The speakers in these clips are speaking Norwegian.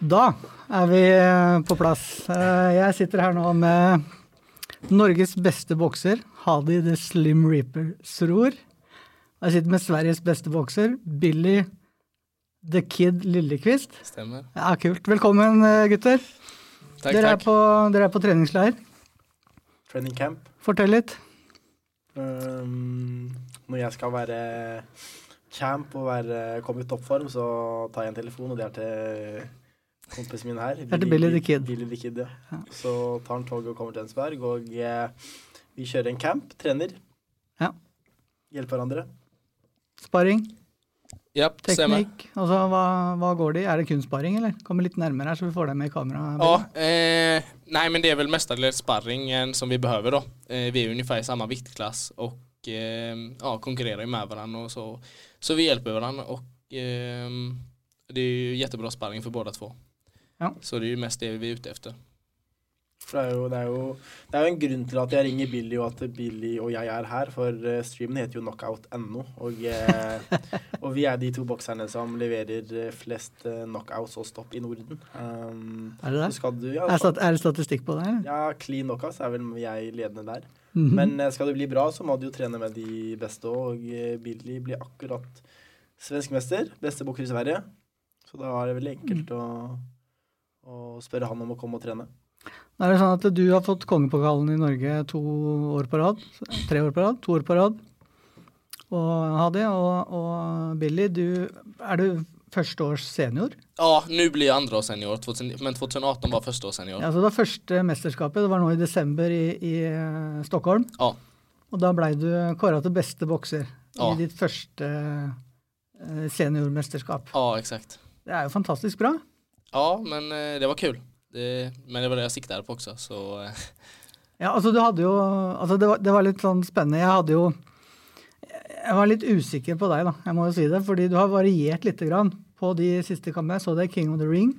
Da er vi eh, på plass. Eh, Jeg sitter her nå med Norges beste bokser, Hadi the Slim Reaper Sror. Jeg sitter med Sveriges beste bokser, Billy the Kid Lillekvist. Stemmer. Ja, kult. Velkommen, eh, gutter. Takk, dere, er takk. på, dere er på treningsleir. Training camp. Fortell litt. Um, når jeg skal være camp og være, komme i toppform, så tar jeg en telefon, og det er til kompisen min her. Billy, Billy the Kid. Billy the Kid, ja. Så tar han toget og kommer til Ensberg, og eh, vi kjører en camp, trener. Ja. Hjelper hverandre. Sparring, Yep, teknikk. Altså, hva, hva går det i? Er det kun sparring, eller? Kommer litt nærmere her, så vi får deg med i kamera. Ja, eh, nei, men det mest av mestadels sparringen som vi behøver, da. Eh, vi er ungefär i samme viktklass og eh, ja, konkurrerer ju med hverandre, och så. Så vi hjelper hverandre. Og eh, det er jo kjempebra sparring for begge två. Ja. Så det er jo mest det vi er ute efter. For det er, jo, det, er jo, det er jo en grunn til at jeg ringer Billy, og at Billy og jeg er her. For eh, streamen heter jo knockout.no, og, eh, og vi er de to bokserne som leverer eh, flest knockouts og stopp i Norden. Um, Er det det? skal du, ja, Er, stat er det statistikk på det? eller? ja, clean knockouts er vel jeg ledende der. Mhm. Men eh, skal du bli bra, så må du jo trene med de beste, og eh, Billy blir akkurat svenskmester, beste bokser i Sverige. Så da er det veldig enkelt å, å spørre han om å komme og trene. Da er det sånn at du har fått kongepokalen i Norge to år på rad. Tre år på rad. To år på rad. Og Hadi og, og Billy, du, er du førsteårs senior? Ja, nå blir jeg andre års senior, men 2018 var første års senior. Ja, så det var første mesterskapet. Det var nå i desember i, i eh, Stockholm. Ja. Og da blei du kåra til beste bokser Ja. i ditt første eh, seniormesterskap. Ja, eksakt. Det er jo fantastisk bra. Ja, men eh, det var kul. Det, men det var det jeg sikta på også, Så eh, Ja, altså du hadde jo altså det, var, det var litt sånn spennende. Jeg hadde jo Jeg var litt usikker på deg, da, jeg må jo si det. Fordi du har variert lite grann på de siste kampene. Jeg så det i King of the Ring.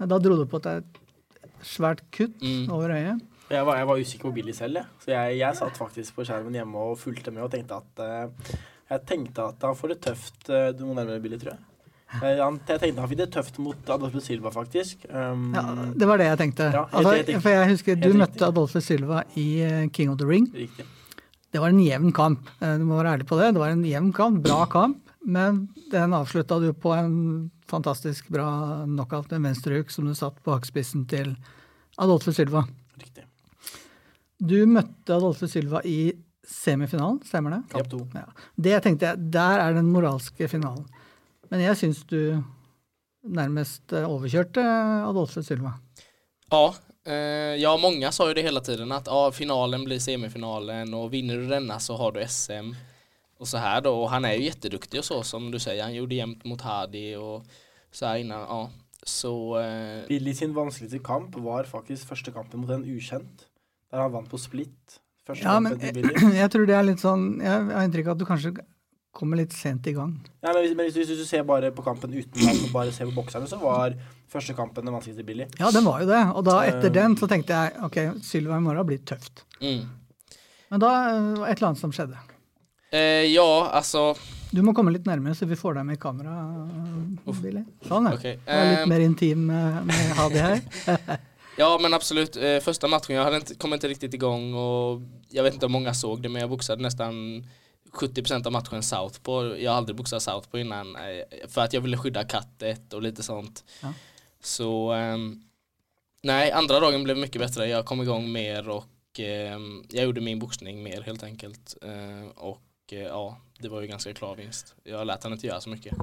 Da dro du på deg et svært kutt Mm. over øyet. Jeg var, jeg var usikker på Billy selv, jeg. Så jeg, jeg satt faktisk på skjermen hjemme og fulgte med og tenkte at uh, Jeg tenkte at han får det tøft uh, Du må nærmere Billy, tror jeg. Eh, han, jeg tenkte han fikk det tøft mot Adolfo Silva, faktisk. Um, Ja, det var det jeg tenkte. Ja, helt- altså, for jeg husker du Helt møtte. Adolfo Silva i eh, King of the Ring. Riktig. Det var en jevn kamp. Eh, Du må være ærlig på det. Det var en jevn kamp, bra kamp. Men den avslutta du på en fantastisk bra knockout med venstrehook som du satt på hakkspissen til Adolfo Silva. Riktig. Du møtte Adolfo Silva i semifinalen, stemmer det? Kamp to. Ja. Det tenkte jeg, der er den moralske finalen. Men jeg syns du nærmest eh, overkjørte Adolfe Sylva. Ja, eh, ja, mange sa jo det hele tiden at ja, finalen blir semifinalen og vinner du denne, så har du SM Og så her da, og han er jo kjempedyktig, och så som du sier, Han gjorde jevnt mot Hadi og så her innan. Ja. Så eh, Billy sin vanskeligste kamp var faktisk første kampen mot en ukjent, der han vant på split. Første Ja, men jeg, jeg tror det er litt sånn Jeg har inntrykk av at du kanskje kommer litt sent i gang. Ja, men hvis, men hvis, du- hvis du ser bare på kampen uten ham og bare ser på bokserne, så var første kampen den vanskeligste Billy. Ja, den var jo det. Og da etter Eh. den så tenkte jeg ok, Sylva i morgen blir tøft. mm. Men da eh, var et eller annet som skjedde. eh, ja, altså Du må komme litt nærmere, så vi får deg med i kamera, Billy. Sånn, ja. Okay. Var litt Eh, mer intim med, med Hadi her. Ja men absolut, eh, första matchen jag hade inte, kom inte riktigt igång och jag vet inte om många såg det men jag boxade nästan 70% av matchen southpaw. Jag har aldrig boxat southpaw innan For för att jag ville skydda kattet och lite sånt. Ja. Så um, nej, andra dagen blev mycket bättre. Jag kom igång mer och um, jag gjorde min boxning mer helt enkelt. Uh, och uh, ja, det var ju ganska klar vinst. Jag lät han inte göra så mycket.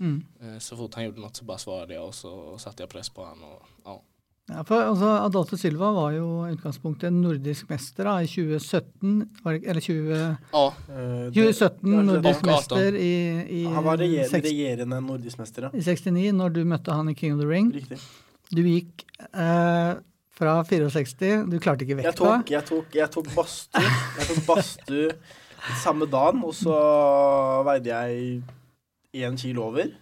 Mm. Uh, så fort han gjorde något så bara svarade jag och så satte jag press på honom. Och, ja. Ja, for altså, Adolfo Silva var jo i utgangspunktet en nordisk mester da, i 2017. Var det, eller 20, ja, Eh, det- 2017 det- nordisk mester i, i, Han var regjer, regjerende nordisk mester, ja. i 69, når du møtte han i King of the Ring. Riktig. Du gikk eh, fra 64, du klarte ikke Jeg vekta. tok, jeg tok, jeg tok badstue. Jeg tok badstue samme dagen, og så veide jeg én kilo over.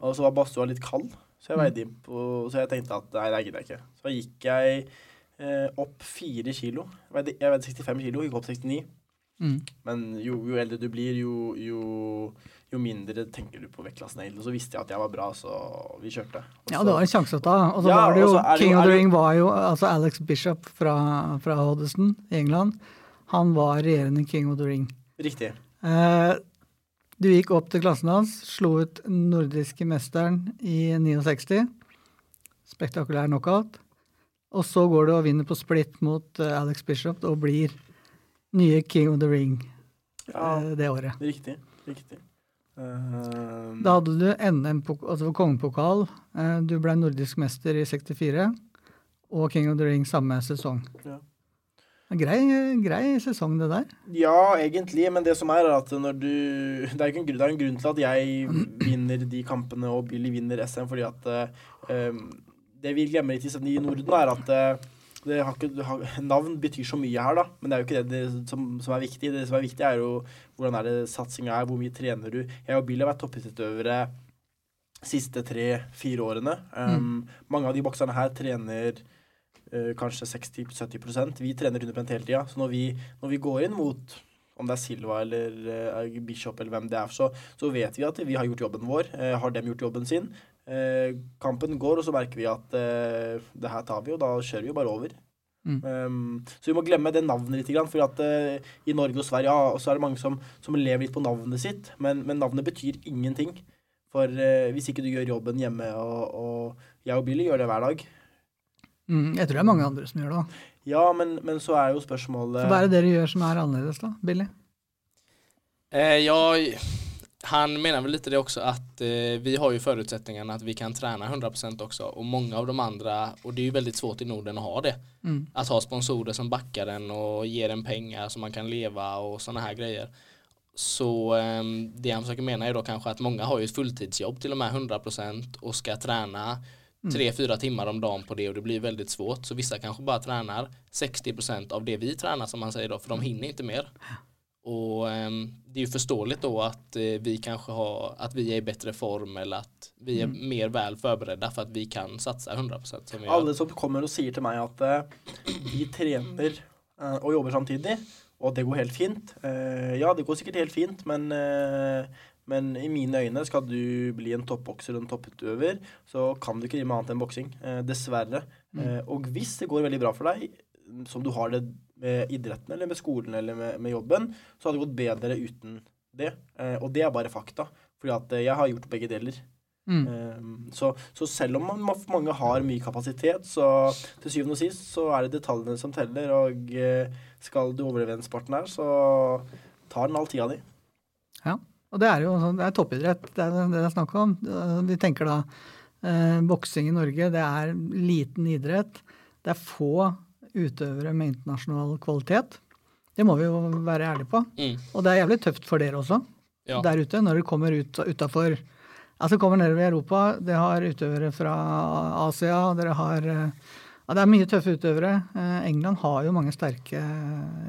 Og så var badstua litt kald, så jeg veide inn på Så jeg tenkte at nei, det gidder jeg ikke. Så gikk jeg eh, opp fire kilo. Jeg veide, jeg veide 65 kilo, gikk opp 69. Mm. Men jo, jo eldre du blir, jo, jo, jo mindre tenker du på vektklassen egentlig. Så visste jeg at jeg var bra, så vi kjørte. Også, Ja, det var en sjanse å ta. Og så Ja, var det jo og King of the Ring var jo altså Alex Bishop fra, fra Hoddesdon i England. Han var regjerende King of the Ring. Riktig. Eh, du gikk opp til klassen hans, slo ut nordiske mesteren i 69. Spektakulær knockout. Og så går du og vinner på split mot eh, Alex Bishop og blir nye King of the Ring Ja, eh, det året. riktig. Riktig. Eh, Da hadde du NM, altså kongepokal. Du ble nordisk mester i 64. Og King of the Ring samme sesong. Ja. Grei, grei sesong, det der. Ja, egentlig, men det som er, er at når du Det er, ikke en, det er en grunn til at jeg vinner de kampene og Billy vinner SM, fordi at um, Det vi glemmer litt i i Norden, er at eh, det har ikke, det har, navn betyr så mye her, da, men det er jo ikke det, det som, som er viktig. Det som er viktig, er jo hvordan er det satsinga er, hvor mye trener du. Jeg og Billy har vært toppidrettsutøvere siste tre-fire årene. Um, Mange av de bokserne her trener kanskje 60-70% Vi trener 100 hele tida. Så når vi, når vi går inn mot om det er Silva eller uh, Bishop eller hvem det er, så, så vet vi at vi har gjort jobben vår. Uh, har dem gjort jobben sin? Uh, kampen går, og så merker vi at eh, det her tar vi, og da kjører vi bare over. Mm. Um, så vi må glemme det navnet litt, for at eh, i Norge og Sverige ja, så er det mange som, som lever litt på navnet sitt, men, men navnet betyr ingenting. For eh, hvis ikke du gjør jobben hjemme, og, og jeg og Billy gjør det hver dag Mm, jeg tror det er mange andre som gjør det òg. Ja, men, men så er jo spørsmålet Så Hva er det dere gjør som er annerledes, da, Billy? Eh, ja, han mener vel litt det også at eh, vi har jo forutsetningene at vi kan trene 100% Og mange många av de andre Og det er jo veldig svårt i Norden å ha det, Mm. att ha sponsorer som backer en og gir en penger så man kan leve og sånne her grejer. Så eh, det han försöker er är da kanskje at mange har jo ett fulltidsjobb til og med 100% skal trene träna tre, fyra timmar om dagen på det och det blir väldigt svårt. Så vissa kanske bara tränar 60% av det vi tränar som man säger då, för de hinner inte mer. Och ehm, det är ju förståeligt då att eh, vi kanske har, att vi är i bättre form eller att vi är mer väl förberedda för att vi kan satsa 100% som vi. Alle som kommer og sier til meg at eh, vi tränar eh, og jobber samtidig, og det går helt fint. Eh, ja, det går sikkert helt fint, men, eh, men i mine øyne, skal du bli en toppbokser og en topputøver, så kan du ikke drive med annet enn boksing. Eh, dessverre. Eh, og hvis det går veldig bra for deg, som du har det med idretten eller med skolen eller med, med jobben, så hadde det gått bedre uten det. Eh, og det er bare fakta. Fordi at eh, jeg har gjort begge deler. Mm. Um, så, så selv om man, mange har mye kapasitet, så til syvende og sist så er det detaljene som teller. Og eh, skal du overleve den sporten her, så tar den all tida di. Ja, og det er jo sånn, det er toppidrett, det er det det er snakk om. Vi tenker da eh, boksing i Norge, det er liten idrett. Det er få utøvere med internasjonal kvalitet. Det må vi jo være ærlige på. Mm, Og det er jævlig tøft for dere også, ja. der ute, når dere kommer ut utafor Altså kommer nedover i Europa, dere har utøvere fra Asia, dere har eh, ja, Det er mye tøffe utøvere. Eh, England har jo mange sterke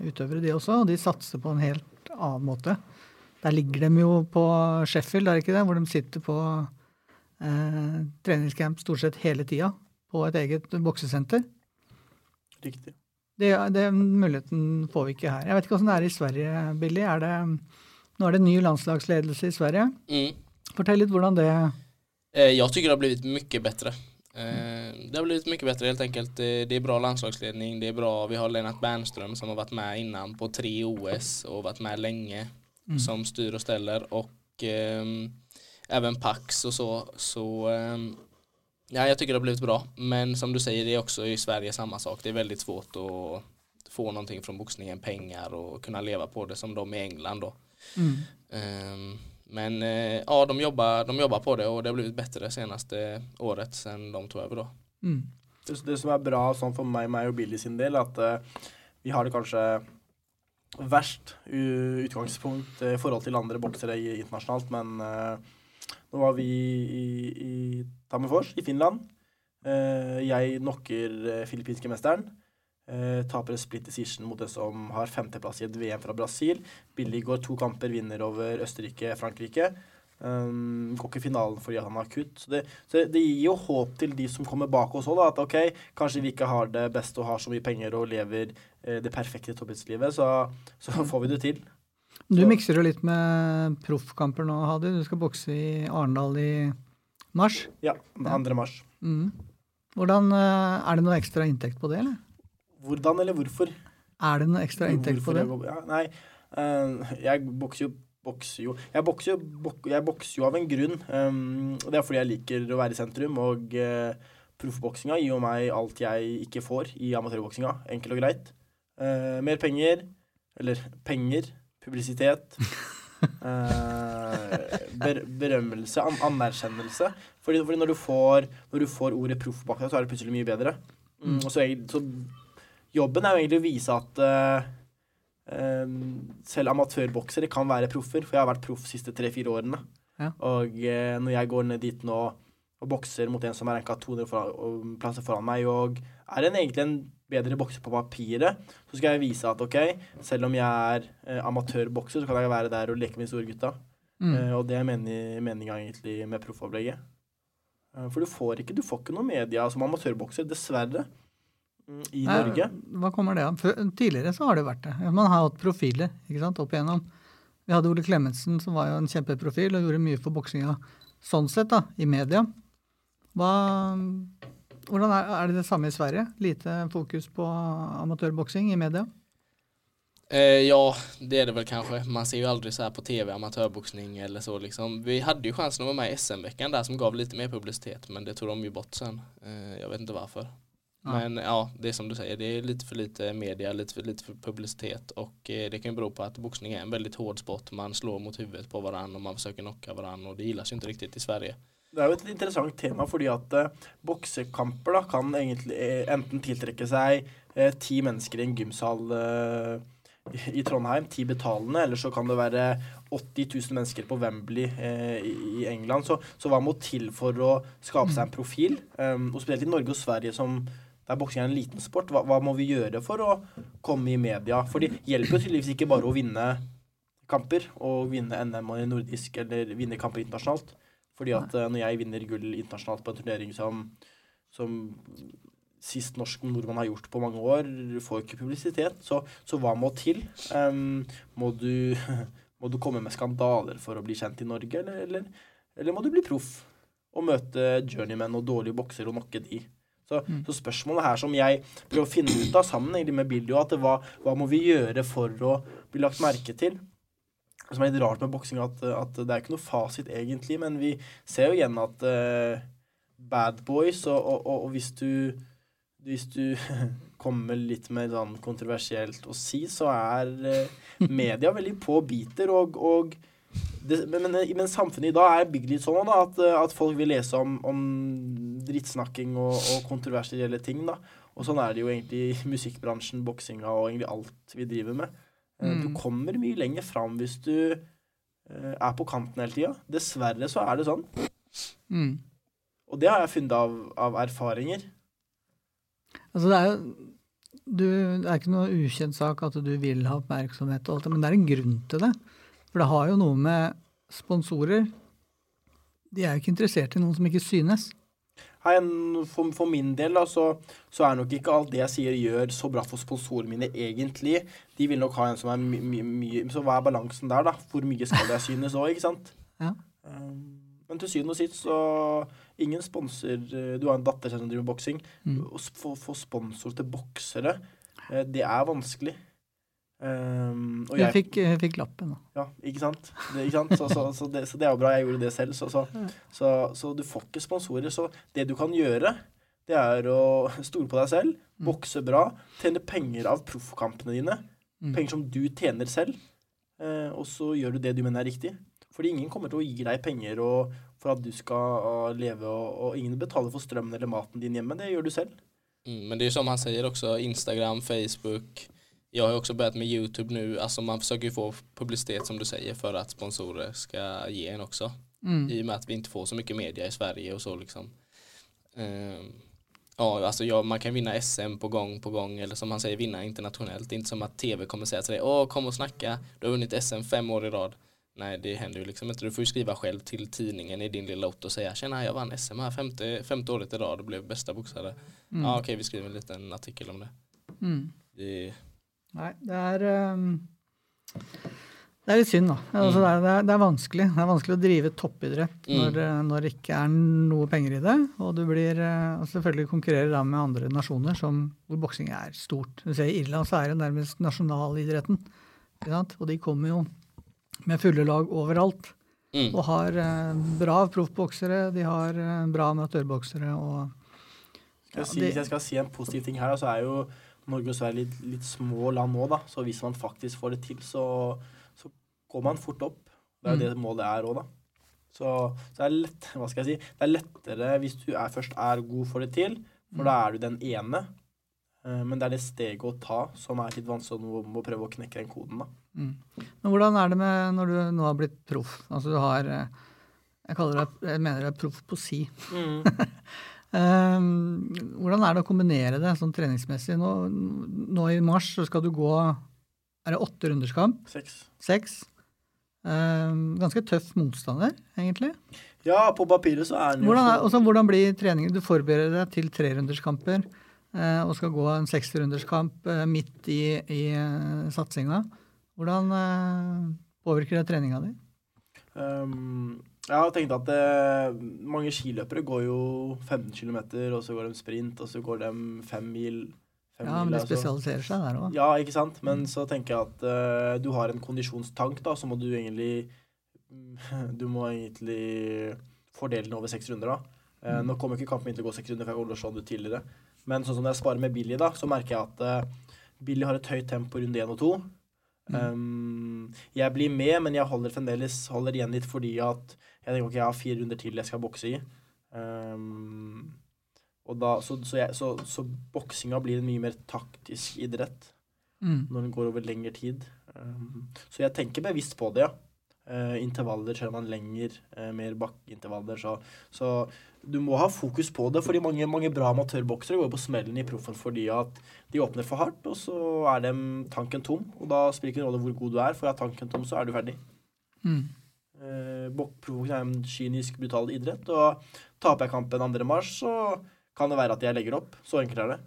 utøvere, de også, og de satser på en helt annen måte. Der ligger de jo på Sheffield, er det ikke det? Hvor de sitter på eh, treningscamp stort sett hele tida på et eget boksesenter. Riktig. Det, det muligheten får vi ikke her. Jeg vet ikke åssen det er i Sverige, Billy. Er det, nå er det ny landslagsledelse i Sverige. Mm. Fortell litt hvordan det Eh, Jag tycker det har blivit mye bedre. Eh, Det har blivit mye bedre, helt enkelt. Eh, Det er bra landslagsledning, det er bra, vi har Lennart Bernström som har vært med innan på tre OS og vært med länge som styr och ställer och ehm, även Pax och så. Så ehm, ja, jag tycker det har blivit bra. Men som du säger, det är också i Sverige samma sak. Det är väldigt svårt att få någonting från boxningen, pengar och kunna leva på det som de i England då. mm. Ehm, Men eh, ja, de jobbar, de jobbar på det och det har blivit bättre senaste året sen de tog över då. Mm. Det, det som er bra sånn for meg, meg og Billy sin del, at eh, vi har det kanskje verst utgangspunkt eh, i forhold til andre boksere internasjonalt, men uh, nå var vi i, i Tammerfors i Finland. Uh, jeg knocker filippinske mesteren. Uh, taper split decision mot det som har femteplass i et VM fra Brasil. Billy går to kamper, vinner over Østerrike, Frankrike. Um, går ikke i finalen fordi han har kutt. Så det, så det gir jo håp til de som kommer bak oss òg, at ok, kanskje vi ikke har det best og har så mye penger og lever eh, det perfekte toppidrettslivet, så, så får vi det til. Du Så- mikser jo litt med proffkamper nå, Hadi. Du skal bokse i Arendal i mars. Ja, den 2. mars. Mm. Hvordan, eh, Er det noe ekstra inntekt på det, eller? Hvordan eller hvorfor? Er det noe ekstra inntekt på det? jeg Ja, nei, uh, jeg bokser jo bokser jo Jeg bokser jo, bok, jeg bokser jo av en grunn. um, og Det er fordi jeg liker å være i sentrum. Og uh, proffboksinga gir jo meg alt jeg ikke får i amatørboksinga. Enkelt og greit. Uh, mer penger. Eller penger. Publisitet. Uh, ber, berømmelse. An, anerkjennelse. Fordi, fordi når, du får, når du får ordet proff bak deg, så er det plutselig mye bedre. Mm, og så, så jobben er jo egentlig å vise at eh, eh, selv amatørboksere kan være proffer, for jeg har vært proff de siste tre-fire årene. Ja. Og eh, når jeg går ned dit nå og bokser mot en som er ranka 200 foran, og plasser foran meg, og er en, egentlig en bedre bokser på papiret, så skal jeg vise at OK, selv om jeg er eh, amatørbokser, så kan jeg være der og leke med de store gutta. Mm. Eh, og det er meni- meninga egentlig med proffopplegget. Eh, for du får ikke, du får ikke noe media som amatørbokser, dessverre, i Nei, Norge. Hva kommer det av? Tidligere så har det vært det. Man har hatt profiler ikke sant, opp igjennom. Vi hadde Ole Klemetsen, som var jo en kjempeprofil og gjorde mye for boksinga sånn sett, da, i media. Hva, hvordan er, er det det samme i Sverige? Lite fokus på amatørboksing i media? Eh, ja, det er det vel kanskje. Man ser jo aldri så her på tv amatørboksing eller så liksom. Vi hadde jo chansen å være med i SM-uken der, som gav litt mer publisitet, men det tog de jo bort sen. Eh, jeg vet ikke varför. Men ja, det är som du säger, det är lite för lite media, lite för lite för publicitet och eh, det kan ju bero på att boxning är en väldigt hård sport. Man slår mot huvudet på varandra och man försöker knocka varandra och det gillas ju inte riktigt i Sverige. Det er jo et interessant tema, fordi at eh, boksekamper da, kan egentlig eh, enten tiltrekke seg eh, ti mennesker i en gymsal eh, i- Trondheim, ti betalende, eller så kan det være 80 000 mennesker på Wembley eh, i, i England. Så, så hva må til for å skape seg en profil? Um, og spesielt i Norge og Sverige, som der boksing er en liten sport, hva, hva må vi gjøre for å komme i media? For det hjelper jo tydeligvis ikke bare å vinne kamper og vinne NM og nordisk eller vinne kamper internasjonalt. Fordi at uh, når jeg vinner gull internasjonalt på en turnering som, som sist norsk nordmann har gjort på mange år, får ikke publisitet. Så, så hva må til? Um, må, du, må du komme med skandaler for å bli kjent i Norge, eller, eller, eller må du bli proff og møte journeymen og dårlige boksere og nokke de? Så, Mm. så spørsmålet her som jeg prøver å finne ut av sammen med Billy, at det, hva, hva må vi gjøre for å bli lagt merke til? Som er litt rart med boksing, at, at det er ikke noe fasit egentlig, men vi ser jo igjen at uh, bad boys, og, og, og, og hvis du hvis du kommer litt mer sånn kontroversielt å si, så er eh, media veldig på biter, og, og det, men, men, men samfunnet i dag er bygd litt sånn da, at, eh, at folk vil lese om, om drittsnakking og, og kontroversielle ting. da. Og sånn er det jo egentlig i musikkbransjen, boksinga og egentlig alt vi driver med. Mm. Du Mm. kommer mye lenger fram hvis du uh, er på kanten hele tida. Dessverre så er det sånn. Mm. Og det har jeg funnet av, av erfaringer. Altså det er jo du, Det er ikke noe ukjent sak at du vil ha oppmerksomhet, og alt det, men det er en grunn til det. For det har jo noe med sponsorer De er jo ikke interessert i noen som ikke synes. Nei, for, for min del da, så, så er nok ikke alt det jeg sier gjør så bra for sponsorene mine egentlig. De vil nok ha en som er mye my, my, Så hva er balansen der, da? Hvor mye skal jeg synes òg, ikke sant? Ja. Um, men til syvende og sist så Ingen sponser Du har en datter som driver boksing. Mm. Å mm. få få sponsor til boksere, eh, det er vanskelig. Um, og jeg, jeg fikk, jeg, fikk lappen, da. ja, ikke sant? Det, ikke sant? Så, så, så, det, så det er jo bra. Jeg gjorde det selv. Så, så, så, så du får ikke sponsorer. Så det du kan gjøre, det er å stole på deg selv, bokse bra, tjene penger av proffkampene dine. Mm. Penger som du tjener selv. Eh, og så gjør du det du mener er riktig. Fordi ingen kommer til å gi deg penger og, for at du skal uh, leve, og, og ingen betaler for strømmen eller maten din hjemme. Det gjør du selv. Mm, men det er jo som han sier også, Instagram, Facebook. Jag har också börjat med YouTube nu, alltså man försöker ju få publicitet som du säger för att sponsorer ska ge en också. Mm. I och med att vi inte får så mycket media i Sverige och så liksom. Ehm, ja, alltså ja, man kan vinna SM på gång på gång eller som man säger vinna internationellt. Det är inte som att tv kommer säga till dig, åh kom och snacka, du har vunnit SM fem år i rad. Nej, det händer ju liksom inte. Du får ju skriva själv till tidningen i din lilla ort och säga, tjena jag vann SM här femte, femte året i rad och blev bästa boxare. Mm. Ja, okej, vi skriver en liten artikel om det. Mm. det Nei, det er um Det er litt synd, da. Altså, det, er, det, er, det, er, vanskelig. Det er vanskelig å drive toppidrett Mm. når, eh, når det ikke er noe penger i det. Og du blir eh, og selvfølgelig konkurrerer da med andre nasjoner som, hvor boksing er stort. Du ser I Irland så er det nærmest nasjonalidretten. Ikke sant? Og de kommer jo med fulle lag overalt. Mm. Og har eh, bra proffboksere, de har eh, bra amatørboksere og Skal jeg Ja, si, det- Hvis jeg skal si en positiv ting her, så er jo Norge og Sverige litt, litt små land nå, da. Så hvis man faktisk får det til, så, så går man fort opp. Det er jo Mm. det målet er òg, da. Så, så det er lett, hva skal jeg si, det er lettere hvis du er, først er god for det til, for da er du den ene. Eh, Men det er det steget å ta som er litt vanskelig å må prøve å knekke den koden, da. Mm. Men hvordan er det med når du nå har blitt proff? Altså du har eh, Jeg kaller deg, jeg mener du er proff på si. Um, hvordan er det å kombinere det sånn treningsmessig? Nå, nå i mars så skal du gå Er det åtte runders kamp? Seks. Seks? Um, ganske tøff motstander, egentlig. Ja, på papiret så er han jo Hvordan, er, også, hvordan blir treningen? Du forbereder deg til trerunderskamper eh, og skal gå en seksterunderskamp eh, midt i, i eh, satsinga. Hvordan eh, påvirker det treninga di? Um, jeg har tenkt at eh, mange skiløpere går jo 15 km, og så går de sprint, og så går de fem mil. Fem Ja, men de altså. spesialiserer seg der òg. Ja, ikke sant? Men så tenker jeg at eh, du har en kondisjonstank, da, så må du egentlig Du må egentlig fordele den over seks runder, da. Eh, Nå kommer ikke kampen min til å gå seks runder, for jeg holder sånn ut tidligere. Men sånn som når jeg sparer med Billy, da, så merker jeg at eh, Billy har et høyt tempo runde én og to. Um, jeg blir med, men jeg holder fremdeles holder igjen litt fordi at jeg tenker ok, jeg har fire runder til jeg skal bokse i. Um, og da, så, så, jeg, så, så boksinga blir en mye mer taktisk idrett Mm. når den går over lengre tid. Um, så jeg tenker bevisst på det, ja. Uh, intervaller kjører man lenger, uh, mer bakkeintervaller. Så, så du må ha fokus på det, fordi mange, mange bra amatørboksere går på smellen i proffen fordi at de åpner for hardt, og så er dem tanken tom. Og da spiller det ingen rolle hvor god du er, for er tanken tom, så er du ferdig. Mm. Uh, Proffboksing er en kynisk, brutal idrett, og taper jeg kampen 2. mars, så kan det være at jeg legger opp. Så enkelt er det.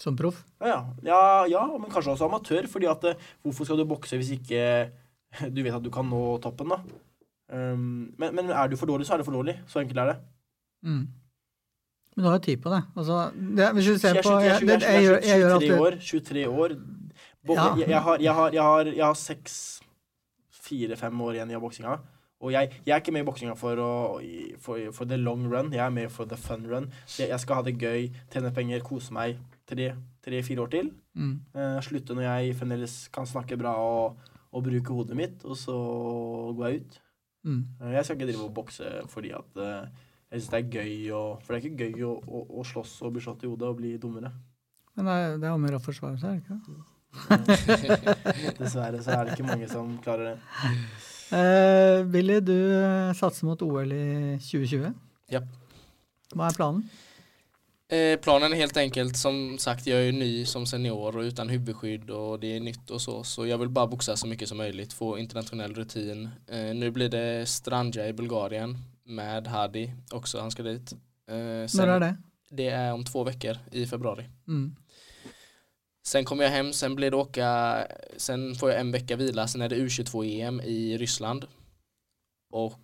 Som proff? Ja, ja. ja, ja men kanskje også amatør, fordi at eh, hvorfor skal du bokse hvis ikke du vet at du kan nå toppen, da? Um, men, men er du for dårlig, så er du for dårlig. Så enkelt er det. Mm. Men du har jo tid på det. Altså, det hvis du ser Jeg er på 23 jeg, det, jeg, gjør, jeg gjør 23 alltid år. 23 år. Bo, Ja. jeg, har, jeg, har, jeg, har, jeg har seks, fire-fem år igjen i boksinga. Og jeg, jeg er ikke med i boksinga for, for, for the long run, jeg er med for the fun run. Så jeg, skal ha det gøy, tjene penger, kose meg tre-fire år til. mm. Uh, slutte når jeg fremdeles kan snakke bra og, og bruke hodet mitt, og så går jeg ut. Mm. Eh, jeg skal ikke drive og bokse fordi at eh, jeg syns det er gøy å For det er ikke gøy å, å, å slåss og bli slått i hodet og bli dummere. Men det er, det er om å gjøre å forsvare seg, er det ikke det? Dessverre så er det ikke mange som klarer det. Uh, Billy, du eh, satser mot OL i 2020. Ja. Hva er planen? Eh, planen är helt enkelt, som sagt, jag är ny som senior och utan huvudskydd och det är nytt och så, så jag vill bara boxa så mycket som möjligt, få internationell rutin. Eh, nu blir det Strandja i Bulgarien med Hadi också, han ska dit. Eh, sen- Når er det? Det är om två veckor i februari. Mm. Sen kommer jag hem, sen blir det åka, sen får jag en vecka vila, sen är det U22-EM i Ryssland. Och ehm,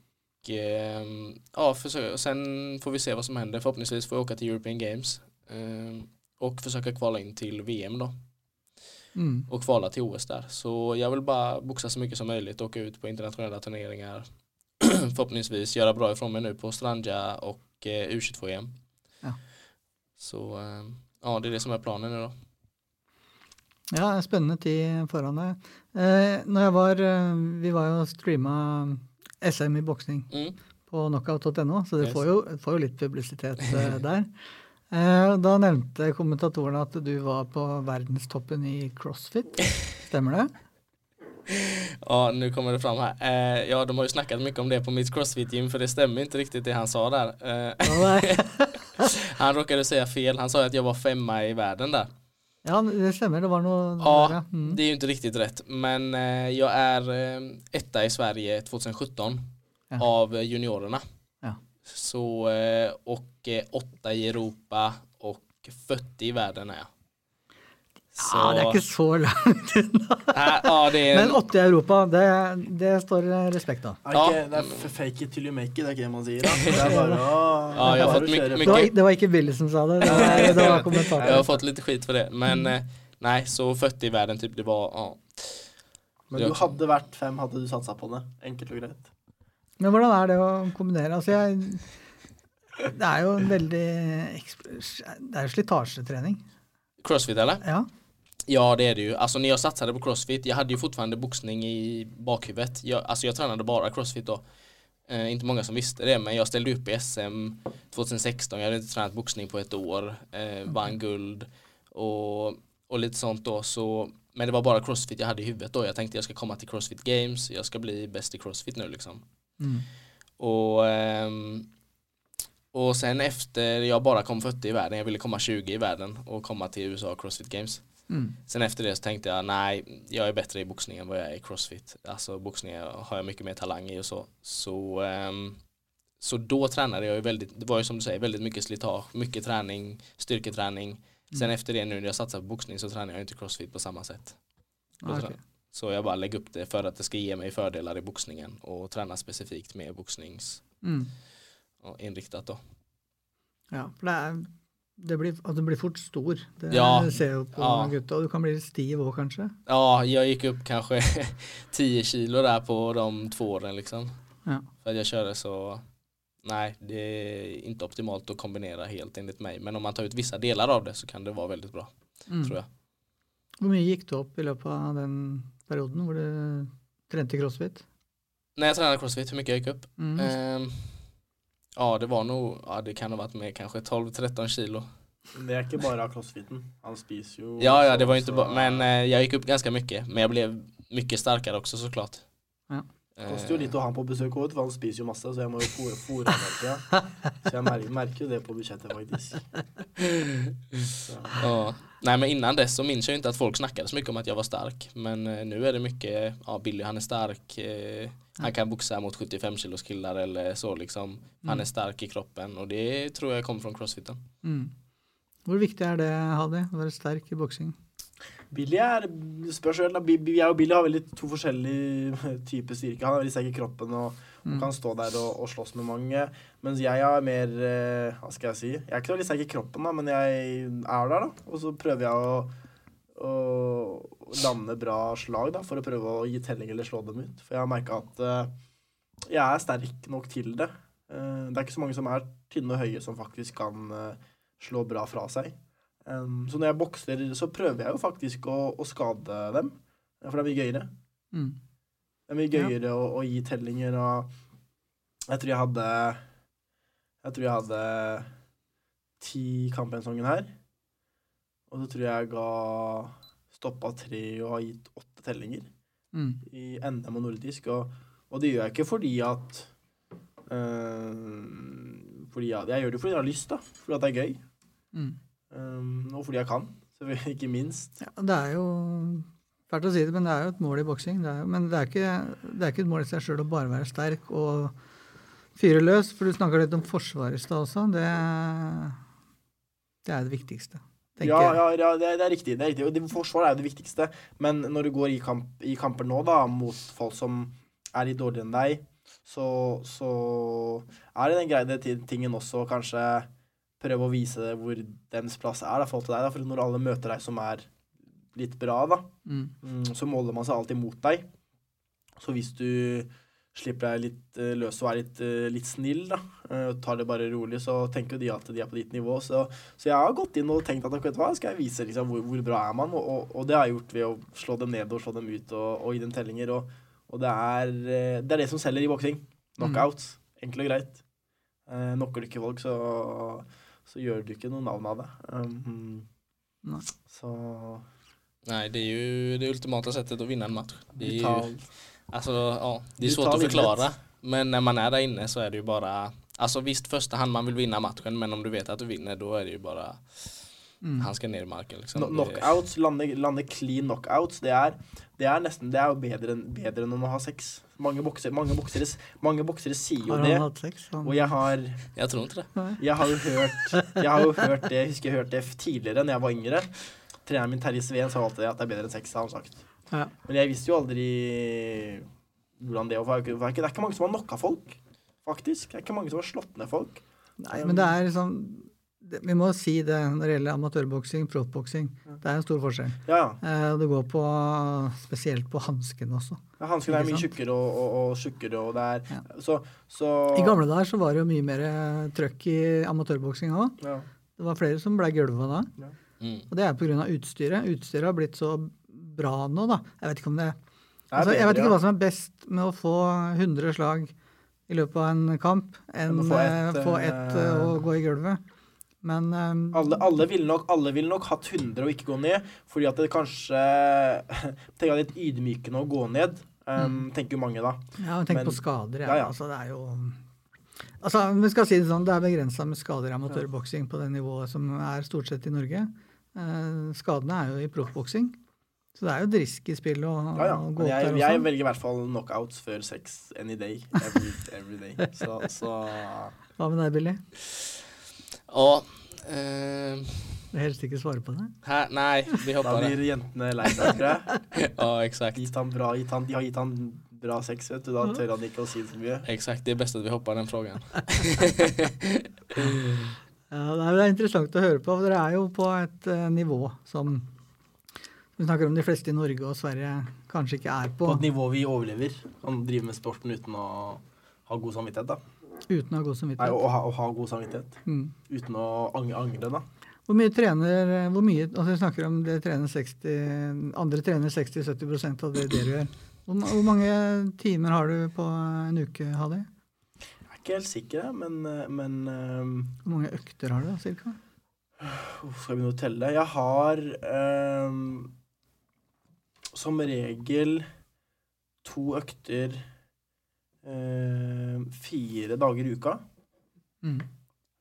ja, försöka, sen får vi se vad som händer. Förhoppningsvis får jag åka till European Games. og och försöka kvala in till VM då. Mm. Och kvala till OS där. Så jag vill bara boxa så mycket som möjligt, åka ut på internationella turneringar. Förhoppningsvis göra bra ifrån mig nu på Strandja och eh, U22-EM. Ja. Så ehm, ja, det är det som är planen nu då. Ja, spennende tid foran deg. Eh, når jeg var eh, Vi var jo streama SM i boksing Mm. på knockout.no, så det Yes. får, jo, får jo litt publisitet eh, der. Eh, da nevnte kommentatorene at du var på verdenstoppen i crossfit. Stemmer det? Ja, nu kommer det fram här. Eh, ja, de har ju snackat mycket om det på mitt crossfit-gym för det stämmer inte riktigt det han sa där. Eh, han råkade säga fel. Han sa att jag var femma i världen där. Ja, det stemmer. Det var noe Ja. Mm. Det är ju inte riktigt rätt. Men eh, jag är eh, etta i Sverige 2017 Ja. av juniorerna. Ja. Så, eh, och eh, åtta i Europa och 40 i världen är jag. Så, Ja, det er ikke så langt unna. Det er Men åtte i Europa, det, det står respekt av. Ja. det er fake it till you make it, det er ikke det man sier. Da. Det er bare å, var, det var ikke Billy som sa det, det var, det var jeg har fått litt skit for det. Men nei, så 40 i verden, typ, det var, ja. Men du hadde vært fem, hadde du satsa på det. Enkelt og greit. Men hvordan er det å kombinere? Altså jeg, det er jo en veldig Det er jo slitasjetrening. Crossfit eller? Ja. Ja det är det ju. Alltså när jag satsade på crossfit, jag hade ju fortfarande boxning i bakhuvudet. Jag, alltså jag tränade bara crossfit då. Eh, inte många som visste det men jag ställde upp i SM 2016, jag hade inte tränat boxning på ett år, eh, vann guld och, och lite sånt då. Så, men det var bara crossfit jag hade i huvudet då. Jag tänkte jag ska komma till crossfit games, jag ska bli bäst i crossfit nu liksom. Mm. Och, ehm, och sen efter jag bara kom 40 i världen, jag ville komma 20 i världen och komma till USA Crossfit Games. Mm. Sen efter det så tänkte jag nej, jag är bättre i boxning än vad jag är i crossfit. Alltså boxning har jag mycket mer talang i och så. Så, um, så då tränade jag ju väldigt, det var ju som du säger, väldigt mycket slitage, mycket träning, styrketräning. Sen efter det nu när jag satsar på boxning så tränar jag inte crossfit på samma sätt. Ah, okay. Så jag bara lägger upp det för att det ska ge mig fördelar i boxningen och träna specifikt med boxnings Mm. inriktat då. Ja, for det, er, det blir, at du blir fort stor. Det Ja. ser jo på Ja. gutta. Og du kan bli litt stiv òg, kanskje. Ja, jeg gikk opp kanskje 10 kilo der på de to årene, liksom. Ja. For jag körde så, Nei, det er ikke optimalt å kombinere helt enligt meg. Men om man tar ut vissa deler av det så kan det være veldig bra, Mm. tror jeg. Hvor mye gikk du opp i løpet av den perioden hvor du trente crossfit? Nei, jeg trente crossfit, hvor mye jeg gikk opp? Mm. Ehm, ja, det var nog, ja det kan ha varit med kanske 12-13 kilo. Det er ikke bare crossfiten. Han spiser jo Ja, ja, det var ju inte bare, bara, men eh, jag gick upp ganska mycket. Men jag blev mycket starkare också såklart. Ja. Det koster jo litt å ha han på besøk òg, for han spiser jo masse, så jeg må jo fôre fôre han hele tida. Så jeg merker, merker det på budsjettet, faktisk. Så. Ja. Nej men innan dess så minns jag inte att folk snackade så mycket om att jag var stark. Men eh, nu är det mycket, ja Billy han är stark, eh, han kan boxa mot 75 kilos killar eller så liksom. Han är stark i kroppen och det tror jag kommer från crossfiten. Mm. Hvor viktig er det, Hadi, å være sterk i boksing? Billy er spørsmål, Jeg og Billy har veldig to forskjellige typer styrke. Han er veldig sterk i kroppen og, og Mm. kan stå der og, og slåss med mange. Mens jeg er mer eh, Hva skal jeg si? Jeg er ikke så veldig sterk i kroppen, da, men jeg er der, da. Og så prøver jeg å, å lande bra slag da, for å prøve å gi telling eller slå dem ut. For jeg har merka at uh, jeg er sterk nok til det. Uh, det er ikke så mange som er tynne og høye som faktisk kan uh, slå bra fra seg. Um, så når jeg bokser, så prøver jeg jo faktisk å, å skade dem. For det er mye gøyere. Mm. Det er mye gøyere å, å gi tellinger og Jeg tror jeg hadde Jeg tror jeg hadde ti kamper sesongen her. Og så tror jeg jeg ga stoppa tre og har gitt åtte tellinger Mm. i NM og nordisk. Og, og det gjør jeg ikke fordi at øh, fordi jeg, jeg gjør det fordi jeg har lyst, da. Fordi at det er gøy. Mm. Um, og fordi jeg kan. selvfølgelig, Ikke minst. Ja, det er jo Fælt å si det, men det er jo et mål i boksing. Det er jo- Men det er, ikke, det er ikke et mål i seg sjøl å bare være sterk og fyre løs. For du snakka litt om forsvar i stad også. Det, det er det viktigste. Ja, ja, ja det, er, det er riktig. det er riktig. Og Forsvar er jo det viktigste. Men når du går i, kamp, i kamper nå da, mot folk som er litt dårligere enn deg, så, så er det den greide tingen også kanskje prøve å vise hvor dens plass er da, forhold til deg. Da. For når alle møter deg som er litt bra, da, Mm. mm, så måler man seg alltid mot deg. Så hvis du slipper deg litt eh, løs og er litt, eh, litt snill, da, eh, og tar det bare rolig, så tenker jo de at de er på ditt nivå. Så, så jeg har gått inn og tenkt at vet hva, skal jeg vise liksom, hvor, hvor bra er man, og, og, og det har jeg gjort ved å slå dem ned og slå dem ut og, og gi dem tellinger. Og, det, er, det er det som selger i boksing. Knockouts. Enkelt og greit. Eh, knocker du ikke folk, så, så gjør du ikke noe navn av det. Um, Nei. så Nei, det er jo det ultimata settet å vinne en match. Det är alltså, ja, det er svårt å forklare, förklara. Men når man er der inne så er det jo bare Altså visst første hand man vil vinne matchen men om du vet at du vinner da er det jo bara, Mm. han skal ned i marken liksom. No knockouts, lande, lande clean knockouts, det er, det er nesten Det er jo bedre bedre enn å ha sex. Mange bokser, mange boksere, mange boksere sier jo Har det. han hatt sex? Og jeg har, Jeg tror ikke det. Jeg har jo hørt Jeg har jo hørt det, jeg husker jeg hørte det tidligere, når jeg var yngre. treneren min Terje Sveen sa alltid at det er bedre enn sex, har han sagt. Ja. Men jeg visste jo aldri hvordan det var. Det er ikke, mange som har knocka folk, faktisk. Det er ikke mange som har slått ned folk. Nei, men det er liksom det, Vi må si det når det gjelder amatørboksing, proffboksing. Det er en stor forskjell. Ja, ja. Eh, det går på spesielt på hanskene også. Ja, Hansken er mye tjukkere og, og, og tjukkere, og det er Ja. Så, så I gamle dager så var det jo mye mer eh, trøkk i amatørboksing òg. ja. Det var flere som ble gulva da. Mm. Og det er pga. utstyret. Utstyret har blitt så bra nå, da. Jeg vet ikke om det Det altså, Jeg vet ikke ja. hva som er best med å få 100 slag i løpet av en kamp, enn å få få ett, et, eh, eh, og gå i gulvet. Men um, Alle, alle ville nok, alle ville nok hatt 100 og ikke gå ned, fordi at det kanskje Tenk at det er ydmykende å gå ned, um, tenker jo mange da. ja, tenk Men- på skader. Ja. Ja, ja. Altså, det er jo Altså, vi skal si det sånn, det er begrensa med skader i amatørboksing på det nivået som er stort sett i Norge. Uh, skadene er jo i proffboksing. Så det er jo et risky spill å, Ja, ja. å gå opp jeg, der jeg også. velger i hvert fall knockouts før sex any day. Every, every day. Så, så Hva med deg, Billy? Ja, eh, helst ikke svare på det? Hæ? Nei, vi da blir jentene lei seg, tror jeg. Ja, exakt. Gitt han bra, gitt han, de har gitt han bra sex, vet du. Da tør han ikke å si så mye. Exakt, det er best at vi hopper den frågan. Ja, det er- er interessant å høre på. for Dere er jo på et uh, nivå som vi snakker om de fleste i Norge og Sverige kanskje ikke er på, På et nivå vi overlever. Han driver med sporten uten å ha god samvittighet, da. Uten å ha god Nei, samvittighet. å ha, å ha god samvittighet. Mm. Uten å ang- angre, da. Hvor mye trener Hvor mye, altså Vi snakker om det trener 60, andre trener 60-70% av det dere gjør. Hvor, hvor mange timer har du på en uke, Hadi? Jeg er ikke helt sikker, men, eh, men um... Hvor mange økter har du, da, cirka? Uh, Skal jeg begynne å telle? Jeg har um, som regel to økter ehm, fire dager i uka. Mm.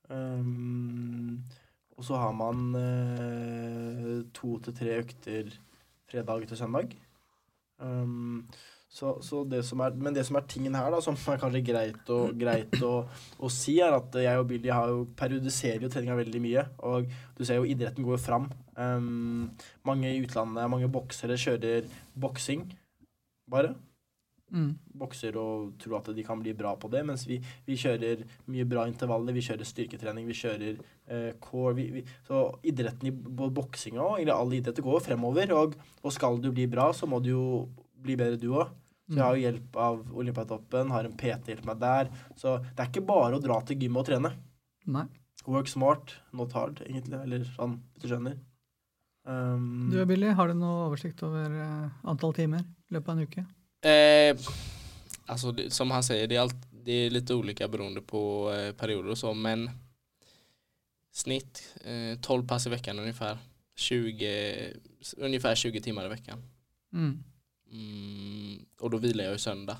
Um, og så har man eh, to til tre økter fredag til søndag. Um, så, så det som er, men det som er tingen her, da, som er kanskje greit, å, greit å, å si, er at jeg og Billy har jo, periodiserer jo treninga veldig mye. Og du ser jo idretten går jo fram. Um, mange i utlandet, mange boksere kjører boksing, bare Mm. bokser og tror at de kan bli bra på det, mens vi, vi kjører mye bra intervaller, vi kjører styrketrening, vi kjører eh, core vi, vi, Så idretten i både boksinga og egentlig alle idretter går fremover, og, og skal du bli bra, så må du jo bli bedre du òg. Så jeg har jo hjelp av Olympiatoppen, har en PT hjelp meg der. Så det er ikke bare å dra til gymmet og trene. Nei. Work smart, not hard, egentlig. Eller sånn, hvis du skjønner. Um, Du Billy, har du noe oversikt over eh, antall timer i løpet av en uke? Eh, alltså det, som han säger, det är, allt, det är lite olika beroende på eh, perioder och så, men snitt eh, 12 pass i veckan ungefär. 20, ungefär 20 timmar i veckan. Mm. Mm, och då vilar jag ju söndag.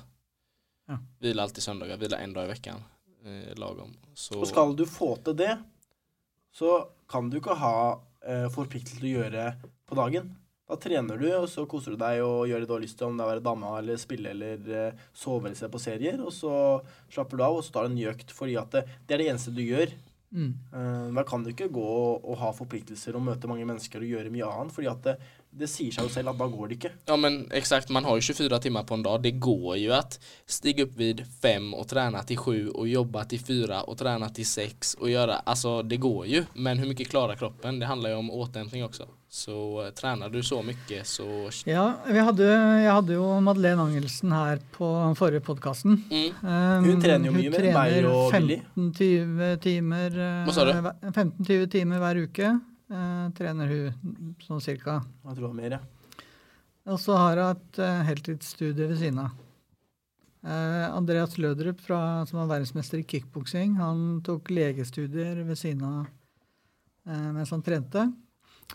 Ja. Vilar alltid söndagar, vilar en dag i veckan. Eh, lagom. Så, Og skal du få til det, så kan du ikke ha eh, forpliktelse til å gjøre på dagen. Da trener du, og så koser du deg og gjør det du har lyst til, om det er å være dame eller spille eller eh, sove eller se på serier. Og så slapper du av, og så tar du en ny økt. Fordi at det, det er det eneste du gjør. Mm. Eh, Da kan du ikke gå og, og ha forpliktelser og møte mange mennesker og gjøre mye annet. Fordi at det, det sier seg jo selv at da går det ikke. Ja men exakt, man har jo 24 timmar på en dag. Det går jo at stige opp vid fem og trene til sju og jobbe til fire og trene til seks og gjøre Altså, det går jo, Men hvor mye klarer kroppen? Det handler jo om återhämtning också. Så uh, trener du så mye, så... Ja, vi hadde, jeg hadde jo Madeleine Angelsen her på forrige podkasten. Mm. Um, Hun trener jo mye mer enn meg og Billy. 15-20 timer, Hva sa du? hver- 15-20 timer hver uke Uh, trener hun sånn cirka. Jeg tror det var mer, ja. Og så har hun et eh, heltidsstudie ved siden av. Eh, Andreas Lødrup, fra, som var verdensmester i kickboksing, han tok legestudier ved siden av eh, mens han trente.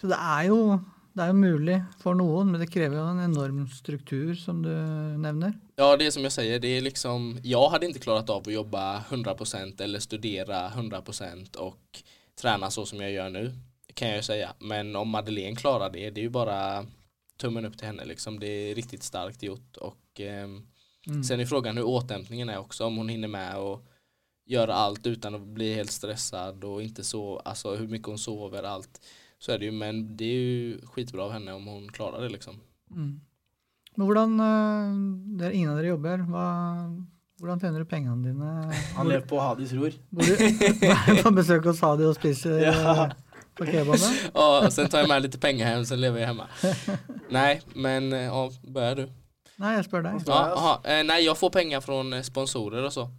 Så det er, jo, det er jo mulig for noen, men det krever jo en enorm struktur, som du nevner. Ja, det är som jag säger, det är liksom, jag hade inte klarat av att jobba 100% eller studera 100% och träna så som jag gör nu, kan jag ju säga. Men om Madeleine klarar det, det är ju bara tummen upp till henne liksom. Det är riktigt starkt gjort och eh, Mm. sen är frågan hur återhämtningen är också, om hon hinner med och göra allt utan att bli helt stressad och inte så, alltså hur mycket hon sover, allt. Så är det ju, men det är ju skitbra av henne om hon klarar det liksom. Mm. Men hvordan der dere, Ingen av dere jobber. Hva, hvordan tjener du pengene dine? Han lever på Hadis ror. Bor du på besøk hos Hadi og spiser Ja. eh, på kebaben? Ja, och sen tar jeg med litt penger hjem, sen lever jeg hjemme. Nei, men eh, ja, börjar du? Nei, jeg spør deg. Ja, aha, eh, nej, får penger från eh, sponsorer og så.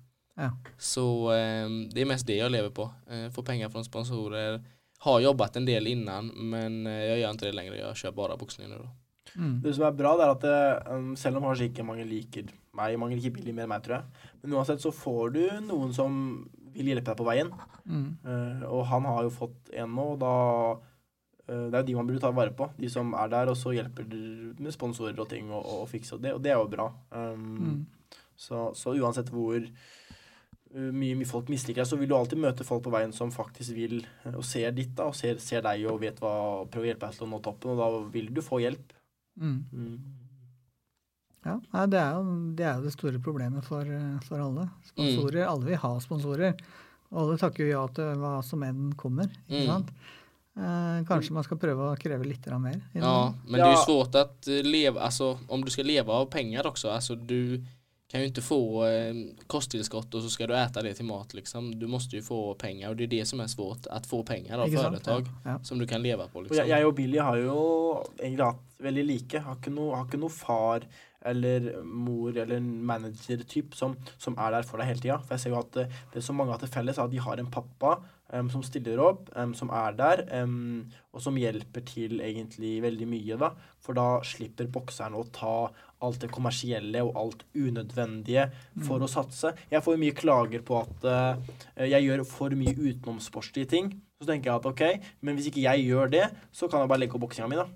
Ja. Så um, det er mest det jeg lever på. Eh, får penger fra sponsorer. Har jobbat en del innan, men jeg jag gör inte det längre. Jag kör bara boxning nu då. Mm. Det som er bra, det er at det, um, selv om kanskje ikke mange liker meg, mange liker Billy mer enn meg, tror jeg, men uansett så får du noen som vil hjelpe deg på veien. Mm. Uh, og han har jo fått en nå, og da uh, Det er jo de man burde ta vare på. De som er der, og så hjelper med sponsorer og ting og, og fikse og det, og det er jo bra. Um, Mm. så, så uansett hvor mye, mye folk misliker deg, så vil du alltid møte folk på veien som faktisk vil uh, og ser ditt, da, og ser, ser deg og vet hva Prøver å hjelpe deg til å nå toppen, og da vil du få hjelp. Mm. Mm. Ja, nei, det, er jo, det er jo det store problemet for, eh, for alle. Sponsorer, Alle vil ha sponsorer. Og alle takker jo ja til hva som enn kommer. ikke Mm. sant? Eh, kanskje man skal prøve å kreve litt mer. Ja, men det er jo svårt at eh, leva, om du skal leve av penger også. altså du kan ju inte få eh, kosttillskott och så ska du äta det till mat liksom. Du måste ju få pengar och det är det som är svårt, att få pengar av företag Ja, ja. som du kan leva på liksom. jeg, jeg og Billy har jo egentlig hatt veldig like. Har ikke noe, har ikke noe far eller mor eller manager-typ som, som er der for deg hele tida. For jeg ser jo at det, det som mange har til felles, er at de har en pappa em, som stiller opp, um, som er der, um, og som hjelper til egentlig veldig mye, da. For da slipper bokseren å ta alt det kommersielle og alt unødvendige for å satse. Jeg får mye klager på at uh, jeg gjør for mye utenomsportslige ting. Så tenker jeg at ok, men hvis ikke jeg gjør det, så kan jeg bare legge opp boksinga mi, da.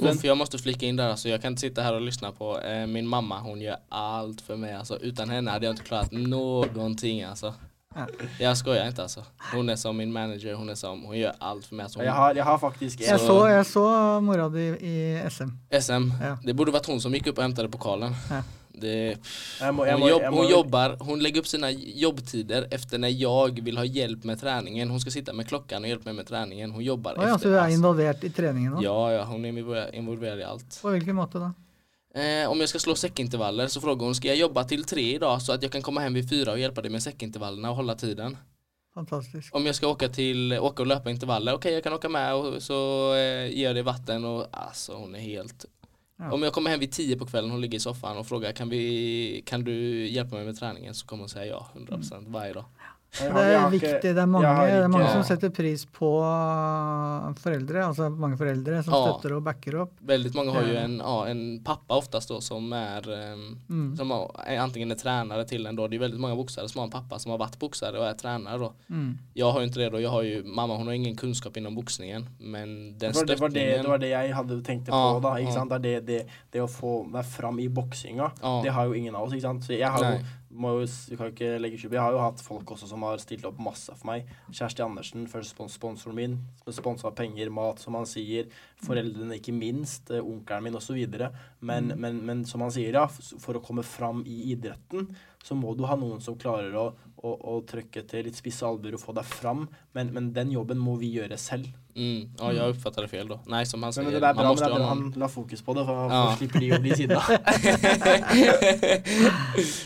Uff, jag måste flika in där, alltså, jag kan inte sitta här och lyssna på eh, min mamma, hon gör allt för mig. Alltså, utan henne hade jag inte klarat någonting. Alltså. Ja. Jag skojar altså. Hun er är som min manager, Hun er som, hun gjør alt for meg. Alltså, Jeg har, jeg har faktisk Jeg så, jeg så mora di i SM. SM, Ja. det burde vært hun som gikk opp og hentet pokalen. Ja. Det, jeg må, jeg hon, hun jobb, jeg må, hun, jobbar, hon lägger upp sina jobbtider efter når jeg vil ha hjelp med treningen. Hun skal sitte med klokken og hjelpe meg med treningen. Hun jobber oh, ja, efter. du er involvert i treningen òg? Ja, ja, hun er involverad- involverad i alt. På hvilken måte da? Eh, om jag ska slå säckintervaller så frågar hon, ska jag jobba till tre idag så att jag kan komma hem vid fyra och hjälpa dig med säckintervallerna och hålla tiden? Fantastisk. Om jag ska åka till, åka och löpa intervaller, okej jag kan åka med och så eh, ger jag dig vatten och alltså hon är helt Ja. Om jag kommer hem vid tio på kvällen, hon ligger i soffan och frågar kan, vi, kan du hjälpa mig med träningen så kommer hon säga ja 100% varje dag. Det er viktig. Det er mange, ikke, det er mange som setter pris på foreldre. Altså mange foreldre som Ja. støtter og backer opp. Veldig mange har jo en, en pappa oftest da, som är ehm, Mm. som har, är antingen er tränare til en Da. Det er veldig mange boksere som har en pappa som har vært bokser og er trener. då. Mm. Jeg har jo ikke det Da. Jeg har jo, mamma hun har ingen kunnskap innom boksingen, men den det det, var det, det var det jeg hadde tenkt på, Ja, da. Ikke ja. sant? Det er det, det, å få meg fram i boksinga. Ja. Det har jo ingen av oss, ikke sant. Så jeg har jo, jo vi kan jo ikke legge skjul Jeg har jo hatt folk også som har stilt opp masse for meg. Kjersti Andersen, først sponsoren min, som sponsa penger, mat, som han sier. Foreldrene, ikke minst. eh, Onkelen min, osv. Men, men, men som han sier, ja, for å komme fram i idretten, så må du ha noen som klarer å, å, å trykke til litt spisse albuer og få deg fram. Men, men den jobben må vi gjøre selv. Mm, ja, oppfatter uppfattade fel då. Nej, som han sier. säger, men det er man bra med det någon... han la fokus på det, for Ja. slipper de å bli sinna.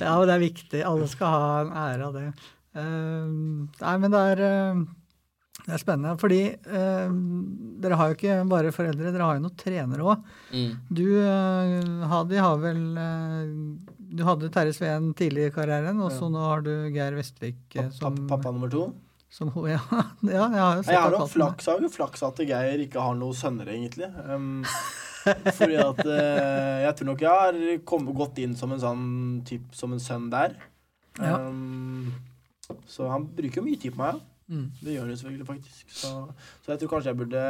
Ja, men det er viktig. Alle skal ha en ære av det. Uh, nei, men det er, uh, det er spennende. Fordi uh, dere har jo ikke bare foreldre, dere har jo noen trenere òg. mm. Du, uh, Hadi, har vel eh, Du hadde Terje Sveen tidlig i karrieren, og så Ja. nå har du Geir Vestvik eh, som, Pappa, pappa nummer to. Som ho- ja, ja, jeg har jo sett Jeg har flaks, jeg har jo flaks at Geir ikke har noen sønner, egentlig. Um, fordi at uh, Jeg tror nok jeg har kommet gått inn som en sånn typ som en sønn der. Ja. Um, så han bruker jo mye tid på meg. ja. Mm. Det gjør han jo selvfølgelig, faktisk. Så, så jeg tror kanskje jeg burde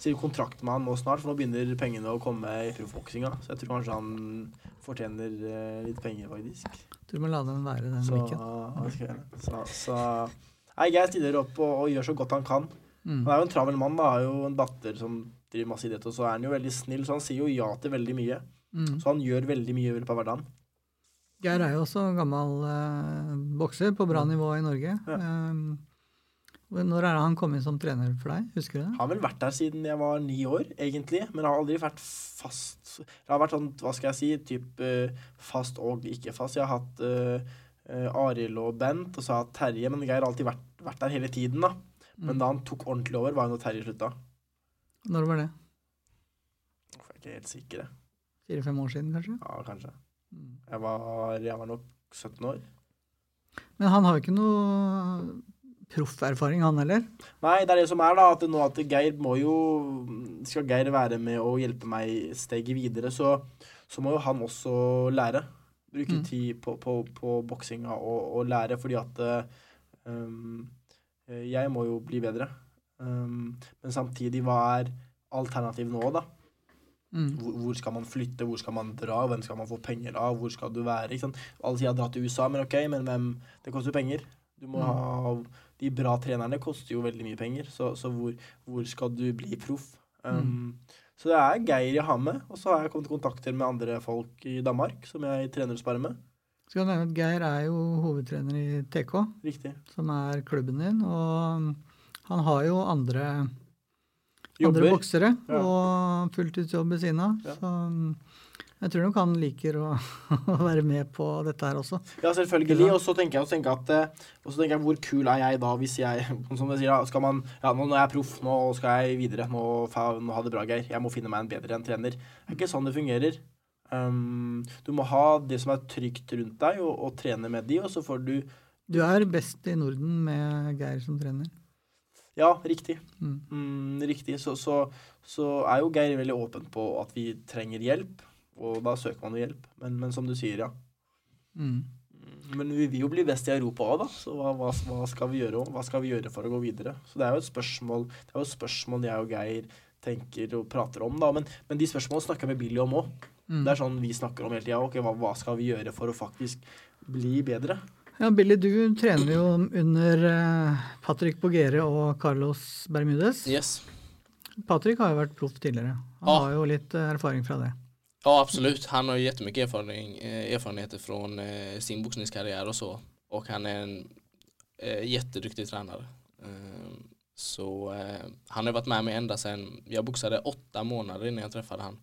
skrive kontrakt med han nå snart, for nå begynner pengene å komme i proffboksinga. Så jeg tror kanskje han fortjener eh, litt penger, faktisk. Du må la den være, den Så, mikken. så, så Nei, Geir stiller opp og, og gjør så godt han kan. Mm. Han er jo en travel mann, da. Har jo en datter som driver masse idrett, og så er han jo veldig snill, så han sier jo ja til veldig mye. Mm. Så han gjør veldig mye i løpet av hverdagen. Geir er jo også gammel eh, bokser på bra nivå i Norge. Ja. Um, Når er det han kom inn som trener for deg? Husker du det? Han Har vel vært der siden jeg var ni år, egentlig. Men har aldri vært fast. Det har vært sånn, hva skal jeg si, typ uh, fast og ikke fast. Jeg har hatt uh, Arild og Bent, og så har jeg hatt Terje. Men Geir har alltid vært, vært der hele tiden, da. Men Mm. da han tok ordentlig over, var jo når Terje slutta. Når var det? Jeg er ikke helt sikker. Fire-fem år siden, kanskje? Ja, kanskje. Mm. Jeg var, jeg var nok 17 år. Men han har jo ikke noe profferfaring, han heller. Nei, det er det som er, da. At nå at Geir må jo Skal Geir være med og hjelpe meg steget videre, så, så må jo han også lære. Bruke Mm. tid på, på, på boksinga og, og lære, fordi at um, Jeg må jo bli bedre. Um, men samtidig, hva er alternativet nå, da? Mm. Hvor, skal man flytte, hvor skal man dra, hvem skal man få penger av, hvor skal du være? ikke sant? Alle sier dra til USA, men ok, men hvem Det koster penger. Du må Mm. ha De bra trenerne koster jo veldig mye penger, så, så hvor, hvor skal du bli proff? Um, Så det er Geir jeg har med, og så har jeg kommet i kontakter med andre folk i Danmark som jeg trener og sparer med. Skal jeg nevne at Geir er jo hovedtrener i TK, Riktig. som er klubben din. Og han har jo andre, andre boksere Ja. og fulltidsjobb ved siden av. Ja. Så mm, jeg tror nok han liker å, å være med på dette her også. Ja, selvfølgelig. Og så tenker jeg eh, tenker jeg, hvor kul er jeg da hvis jeg Som du sier, skal man Ja, nå, nå er jeg proff, nå skal jeg videre. Nå, nå ha det bra, Geir. Jeg må finne meg en bedre enn trener. Det er ikke sånn det fungerer. Um, du må ha det som er trygt rundt deg, og, og trene med de, og så får du Du er best i Norden med Geir som trener. Ja, riktig. Mm. Mm, riktig. Så, så, så er jo Geir veldig åpen på at vi trenger hjelp, og da søker man jo hjelp. Men, men som du sier, ja. Mm. Men vi vil jo bli best i Europa òg, da. Så hva, hva, hva skal vi gjøre? Hva skal vi gjøre for å gå videre? Så det er jo et spørsmål Det er jo et spørsmål jeg og Geir tenker og prater om, da. Men, men de spørsmålene snakker jeg med Billy om òg. Mm. Det er sånn vi snakker om hele tida. Okay, hva, hva skal vi gjøre for å faktisk bli bedre? Ja, Billy, du trener jo under eh, Patrick Bogere og Carlos Bermudez. Yes. Patrick har jo vært proff tidligere. Han ah. har jo litt eh, erfaring fra det. Ja, absolut. Han har ju jättemycket erfarenhet, erfarenheter från eh, sin boxningskarriär och så. Och han är en eh, jätteduktig tränare. Eh, så han har varit med mig ända sedan, jag boxade åtta månader innan jag träffade han.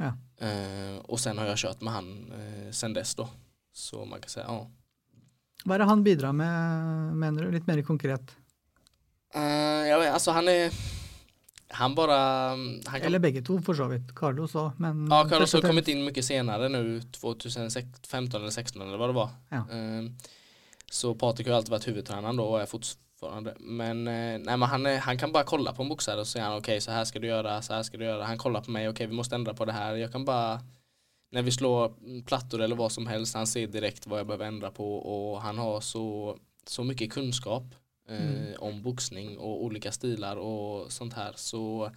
Ja. Eh, och sen har jag kört med han eh, sen dess då. Så man kan säga, ja. Hva er det han bidrar med, mener du? Litt mer konkret. Uh, ja, vet, alltså han er han bare han kan Eller begge to, for så vidt. Carlos òg, men Ja, Carlos har kommet inn mye senere nå, 2015 eller 2016 eller hva det var. Ja. Uh, Så Patrik har alltid vært hovedtreneren da, og er är fortfarande. Men, eh, nej, men han, han kan bara kolla på en boxare och säga okej så här ska du göra, så här ska du göra. Han kollar på mig, okej vi måste ändra på det här. Jag kan bara, när vi slår plattor eller vad som helst, han ser direkt vad jag behöver ändra på och han har så, så mycket kunskap eh, Mm. om boxning och olika stilar och sånt här. Så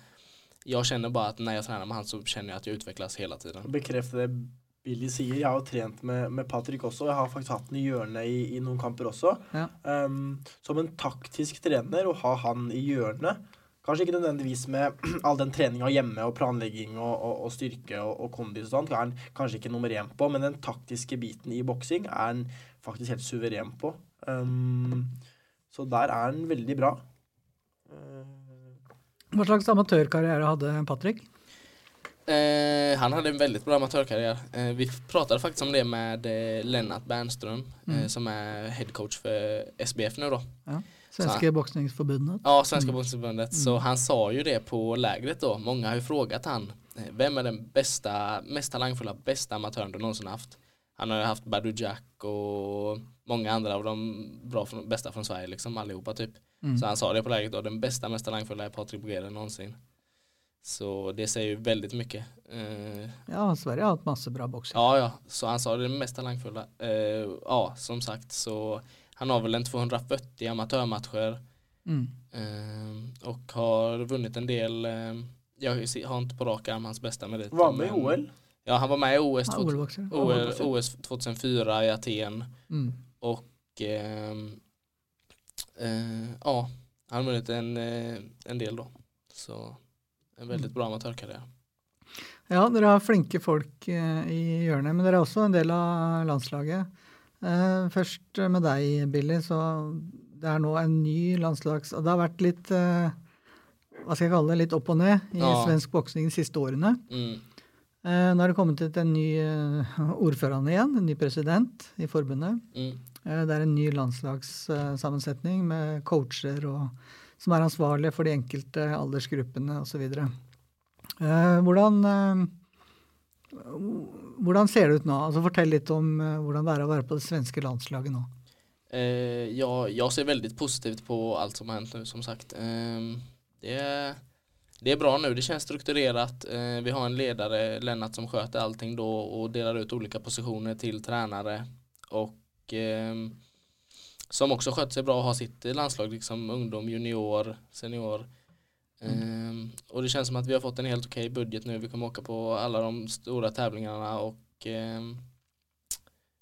jag känner bara att när jag tränar med han så känner jag att jag utvecklas hela tiden. Bekrefte det Billy sier. Jeg har jo trent med, med Patrick også. Jeg har faktisk hatt den i hjørnet i, i noen kamper også. Ja. Um, som en taktisk trener, å ha han i hjørnet Kanskje ikke nødvendigvis med all den treninga hjemme og planlegging og, og, og styrke og, og kondis og sånt, er han kanskje ikke nummer én på, men den taktiske biten i boksing er han faktisk helt suveren på. Um, så der er han veldig bra. Hva slags amatørkarriere hadde Patrick? Eh, han hade en väldigt bra amatörkarriär. Eh, vi pratade faktiskt om det med eh, Lennart Bernström eh, Mm. som är headcoach för SBF nu då. Svenske boksningsforbundet. Ja, Svenska Mm. boxningsförbundet. Så han sa ju det på lägret då. Många har ju frågat han. eh, Vem är den bästa, mest talangfulla, bästa amatören du någonsin haft? Han har ju haft Badu Jack och många andra av de bra från, bästa från Sverige liksom allihopa typ. Mm. Så han sa det på lägret då. Den bästa, mest talangfulla är Patrik Bogeren någonsin. Så det säger ju väldigt mycket. Eh, Ja, Sverige har hatt masse bra boksere. Ja, ja, så han sa det mest talangfulla. Eh, ja, som sagt så han har väl en 240 amatörmatcher Mm. eh, och har vunnit en del. Eh, jag har inte på rak arm hans bästa det. var med i OL. Ja, han var med i OS, Ja, OL-boksere. OL, OS 2004 i Aten Mm. och ehm, eh, ja, han har vunnit en, eh, en del då. Så väldigt bra amatørkarriere. Ja, dere har flinke folk eh, i hjørnet, men dere er også en del av landslaget. Eh, først med deg, Billy. Så det er nå en ny landslags... Det har vært litt eh, hva skal jeg kalle det, litt opp og ned i Ja. svensk boksing de siste årene. Mm. Nå er det kommet ut en ny ordfører igjen, en ny president i forbundet. Mm. Det er en ny landslagssammensetning med coacher og, som er ansvarlige for de enkelte aldersgruppene osv. Eh, hvordan, eh, hvordan ser det ut nå? Altså, fortell litt om eh, hvordan det er å være på det svenske landslaget nå. Eh, ja, jeg ser veldig positivt på alt som har hendt nå, som sagt. Eh, det, det er bra nå. det känns strukturert. Eh, vi har en ledare, Lennart, som sköter allting då og deler ut ulike posisjoner til trenere. Og ehm, som också sköter sig bra och har sitt landslag, liksom ungdom, junior, senior. Ehm, och det känns som att vi har fått en helt okej budget nu. Vi kommer åka på alla de stora tävlingarna och ehm,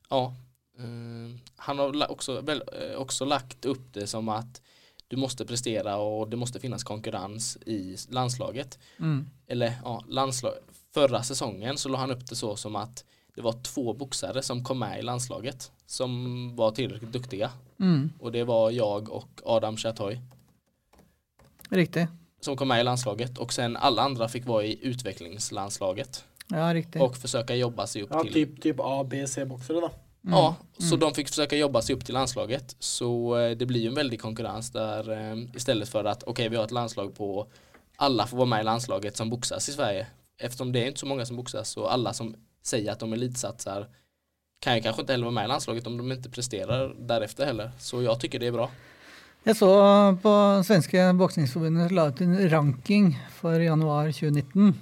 ja, Eh, han har också, väl, eh, också lagt upp det som att du måste prestera och det måste finnas konkurrens i landslaget. Mm. Eller ja, landslag, förra säsongen så la han upp det så som att det var två boxare som kom med i landslaget som var tillräckligt duktiga. Mm. Och det var jag och Adam Chatoy Riktig. som kom med i landslaget och sen alla andra fick vara i utvecklingslandslaget Ja, riktig. och försöka jobba sig upp Ja, till typ, typ A, B, C-boxare da. Mm. Ja, så Mm. de fick försöka jobba sig upp till landslaget. Så eh, det blir ju en väldig konkurrens där eh, istället för att okej vi har ett landslag på alla får vara med i landslaget som boxas i Sverige. Eftersom det är inte så många som boxas så alla som säger att de elitsatsar kan ju kanske inte heller vara med i landslaget om de inte presterar därefter heller. Så jag tycker det är bra. Jeg så på svenske boksningsforbundet la ut en ranking for januar 2019.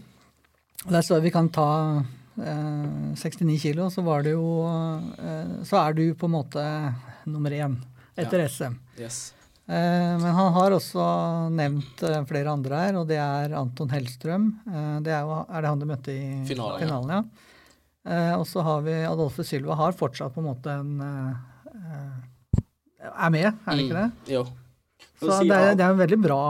Og Der står vi kan ta eh, 69 kilo, så var det jo eh, Så er du på en måte nummer én etter SM. Yes. Eh, men han har også nevnt eh, flere andre her, og det er Anton Hellstrøm. Eh, det er, jo, er det han du møtte i Finalen, ja. finalen ja. Eh, og så har vi Adolfe Sylva, har fortsatt på en måte en eh, eh, Er med, er det ikke det? Mm, jo. Så det er, det er en veldig bra,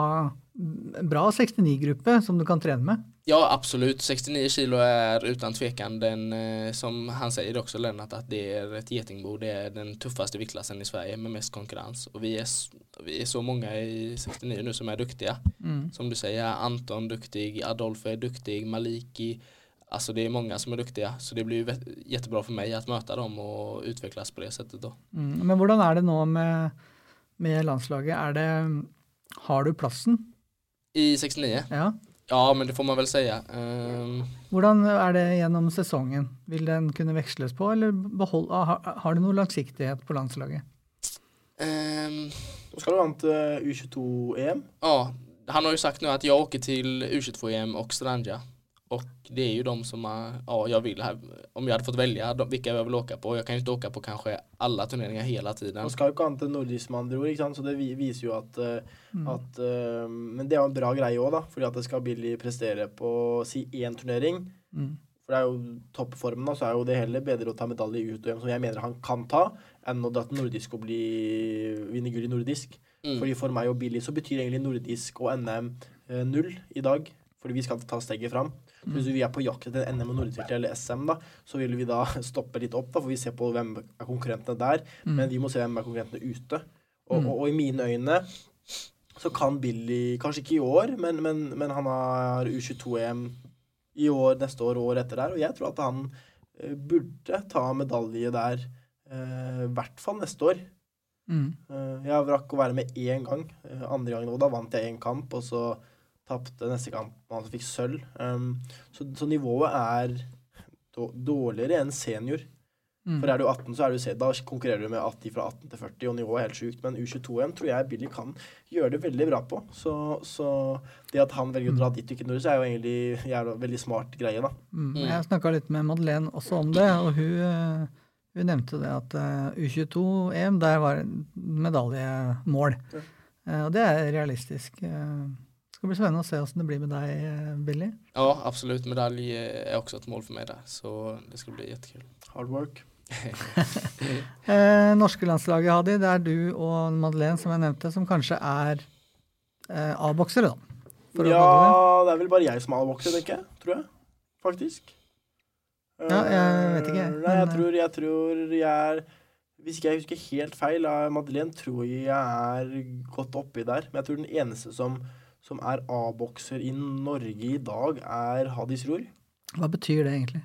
bra 69-gruppe som du kan trene med. Ja absolut, 69 kilo är utan tvekan den eh, som han säger också Lennart att det är ett getingbo, det är den tuffaste viktklassen i Sverige med mest konkurrens och vi är, vi är så många i 69 nu som är duktiga. Mm. Som du säger, Anton duktig, Adolfo är duktig, Maliki, alltså det är många som är duktiga så det blir jättebra för mig att möta dem och utvecklas på det sättet då. Mm. Men hvordan er det nå med, med landslaget? Det, har du plassen? I 69? Ja. Ja men det får man väl säga. Um, Hvordan er det gjennom sesongen? Vil den kunne veksles på, eller behold, har, har du noe langsiktighet på landslaget? Um, Nå skal du an til U22-EM. Ja, han har ju sagt nu att jag åker till U22-EM och Strandja. Och det är ju de som ja jag vill här, om jag hade fått välja de, vilka jag vill åka på. Jag kan ju inte åka på kanske alla turneringar hela tiden. Nå skal jo ikke an til nordisk med andre ord, så det vi- viser jo at, eh, Mm. at uh, Men det er jo en bra greie òg, da. Fordi at det skal Billy prestere på si én turnering. Mm. For det er jo toppformen, da, så er jo det heller bedre å ta medalje i UTM, som jeg mener han kan ta, enn å dra til nordisk og bli, vinne gull i nordisk. Mm. Fordi for meg og Billy så betyr egentlig nordisk og NM eh, null i dag. Fordi vi skal ta steget fram. Så Hvis vi er på jakt etter NM og nordisk eller SM, da, så vil vi da stoppe litt opp, da, for vi ser på hvem er konkurrentene der. Mm. Men vi må se hvem er konkurrentene ute. Og, Mm. og, og i mine øyne så kan Billy, kanskje ikke i år, men, men, men han har U22-EM i år, neste år og året etter der. Og jeg tror at han eh, burde ta medalje der, eh, i hvert fall neste år. Mm. Eh, jeg rakk å være med én gang. andre gangen òg, da vant jeg én kamp, og så tapte neste kamp han fikk sølv. Um, så, så nivået er dårligere enn senior. Mm. For er du 18, så er du se- da konkurrerer du med 80 fra 18 til 40, og nivået er helt sjukt. Men U22-EM tror jeg Billy kan gjøre det veldig bra på. Så, så det at han velger å dra dit og ikke Norge, så er jo egentlig jævla, veldig smart greie, da. Mm. Mm. Jeg snakka litt med Madeleine også om det, og hun, eh, hun nevnte det at eh, U22-EM, der var en medaljemål. Ja. Eh, og det er realistisk. Eh, det skal bli spennende å se åssen det blir med deg, eh, Billy. Ja absolutt. Medalje er også et mål for meg. Der. Så det skal bli kjempekult. Hard work. Eh, norske landslaget, Hadi, det er du og Madeleine, som jeg nevnte, som kanskje er eh, A-boksere, da. For ja, det. det er vel bare jeg som er A-bokser, tenker jeg. Tror jeg. Faktisk. Ja, jeg vet ikke, Eh, Nei, jeg tror jeg, tror jeg er Hvis ikke jeg husker helt feil, Madeleine tror jeg er godt oppi der. Men jeg tror den eneste som, som er A-bokser i Norge i dag, er Hadis Ror. Hva betyr det egentlig?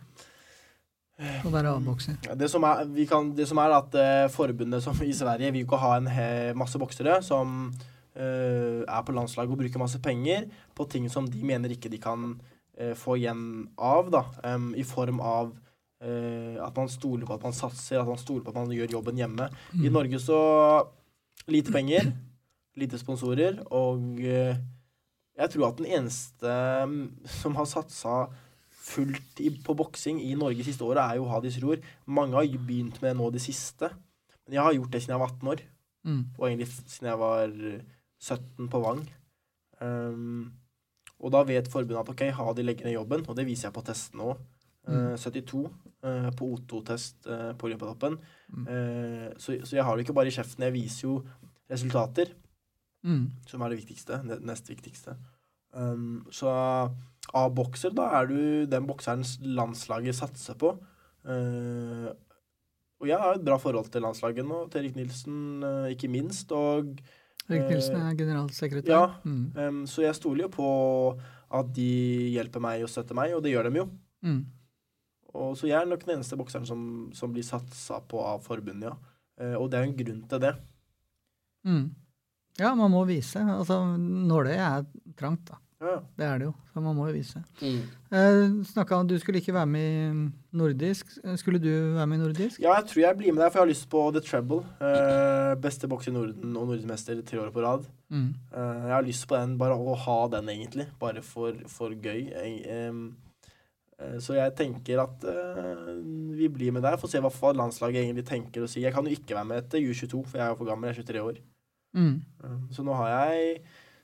Å være A-bokser? Det som er, vi kan, det som er at eh, forbundet som i Sverige vil ikke ha en he, masse boksere som eh, er på landslaget og bruker masse penger på ting som de mener ikke de kan eh, få igjen av, da. I form av eh, at man stoler på at man satser, at man stoler på at man gjør jobben hjemme. I Norge så lite penger, lite sponsorer, og eh, jeg tror at den eneste mm, som har satsa fullt i, på boksing i Norge siste året, er jo Hadis Ror. Mange har begynt med det nå det siste. Men jeg har gjort det siden jeg var 18 år, Mm. og egentlig siden jeg var 17 på Vang. Um, og da vet forbundet at ok, Hadi legger ned jobben, og det viser jeg på testene òg. Mm. 72 uh, på O2-test uh, på Olympiatoppen. Mm. Eh, så, så jeg har det ikke bare i kjeften, jeg viser jo resultater Mm. som er det viktigste. Det nest viktigste. Um, så av bokser, da er du den bokseren landslaget satser på. Uh, og jeg har et bra forhold til landslaget nå, til Erik Nilsen uh, ikke minst. Og Erik Nilsen er generalsekretær. ja. Mm. um, Så jeg stoler jo på at de hjelper meg og støtter meg, og det gjør dem jo. Mm. Og så jeg er nok den eneste bokseren som, som blir satsa på av forbundet, ja. Uh, og det er en grunn til det. Mm. Ja, man må vise. Altså, nåløyet er trangt, da. Ja. Det er det jo, så man må jo vise. Mm. Eh, om du skulle ikke være med i nordisk. Skulle du være med i nordisk? Ja, jeg tror jeg blir med der, for jeg har lyst på The Treble. Eh, beste bokser i Norden og nordmester, tre år på rad. Mm. Eh, jeg har lyst på den, bare å ha den, egentlig. Bare for, for gøy. Eh, så jeg tenker at eh, vi blir med der. Får se hva landslaget egentlig tenker å si. Jeg kan jo ikke være med etter U22, for jeg er jo for gammel. Jeg er 23 år. Mm. Eh, så nå har jeg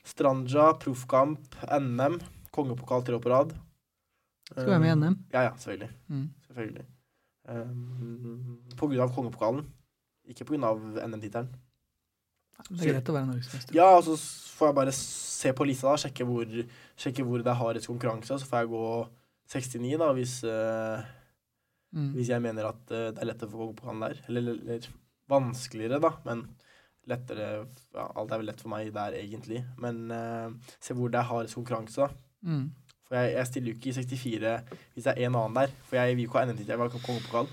Stranja, proffkamp, NM, kongepokal tre år på rad. Skal være med i NM? Ja, ja, selvfølgelig. Mm. Selvfølgelig. Um, på grunn av kongepokalen. Ikke på grunn av NM-tittelen. Det er greit å være norgesmester. Ja, og så får jeg bare se på lista, da, sjekke hvor, sjekke hvor det er hardest konkurranse. Så får jeg gå 69, da, hvis, uh, Mm. hvis jeg mener at uh, det er lett å få kongepokalen der. Eller, eller vanskeligere, da, men lettere ja, Alt er vel lett for meg der, egentlig. Men uh, se hvor det er hardest konkurranse, da. Mm. For jeg, jeg stiller jo ikke i 64 hvis det er en annen der. For jeg vil jo ikke ha NM-tittel, jeg vil ha kongepokal.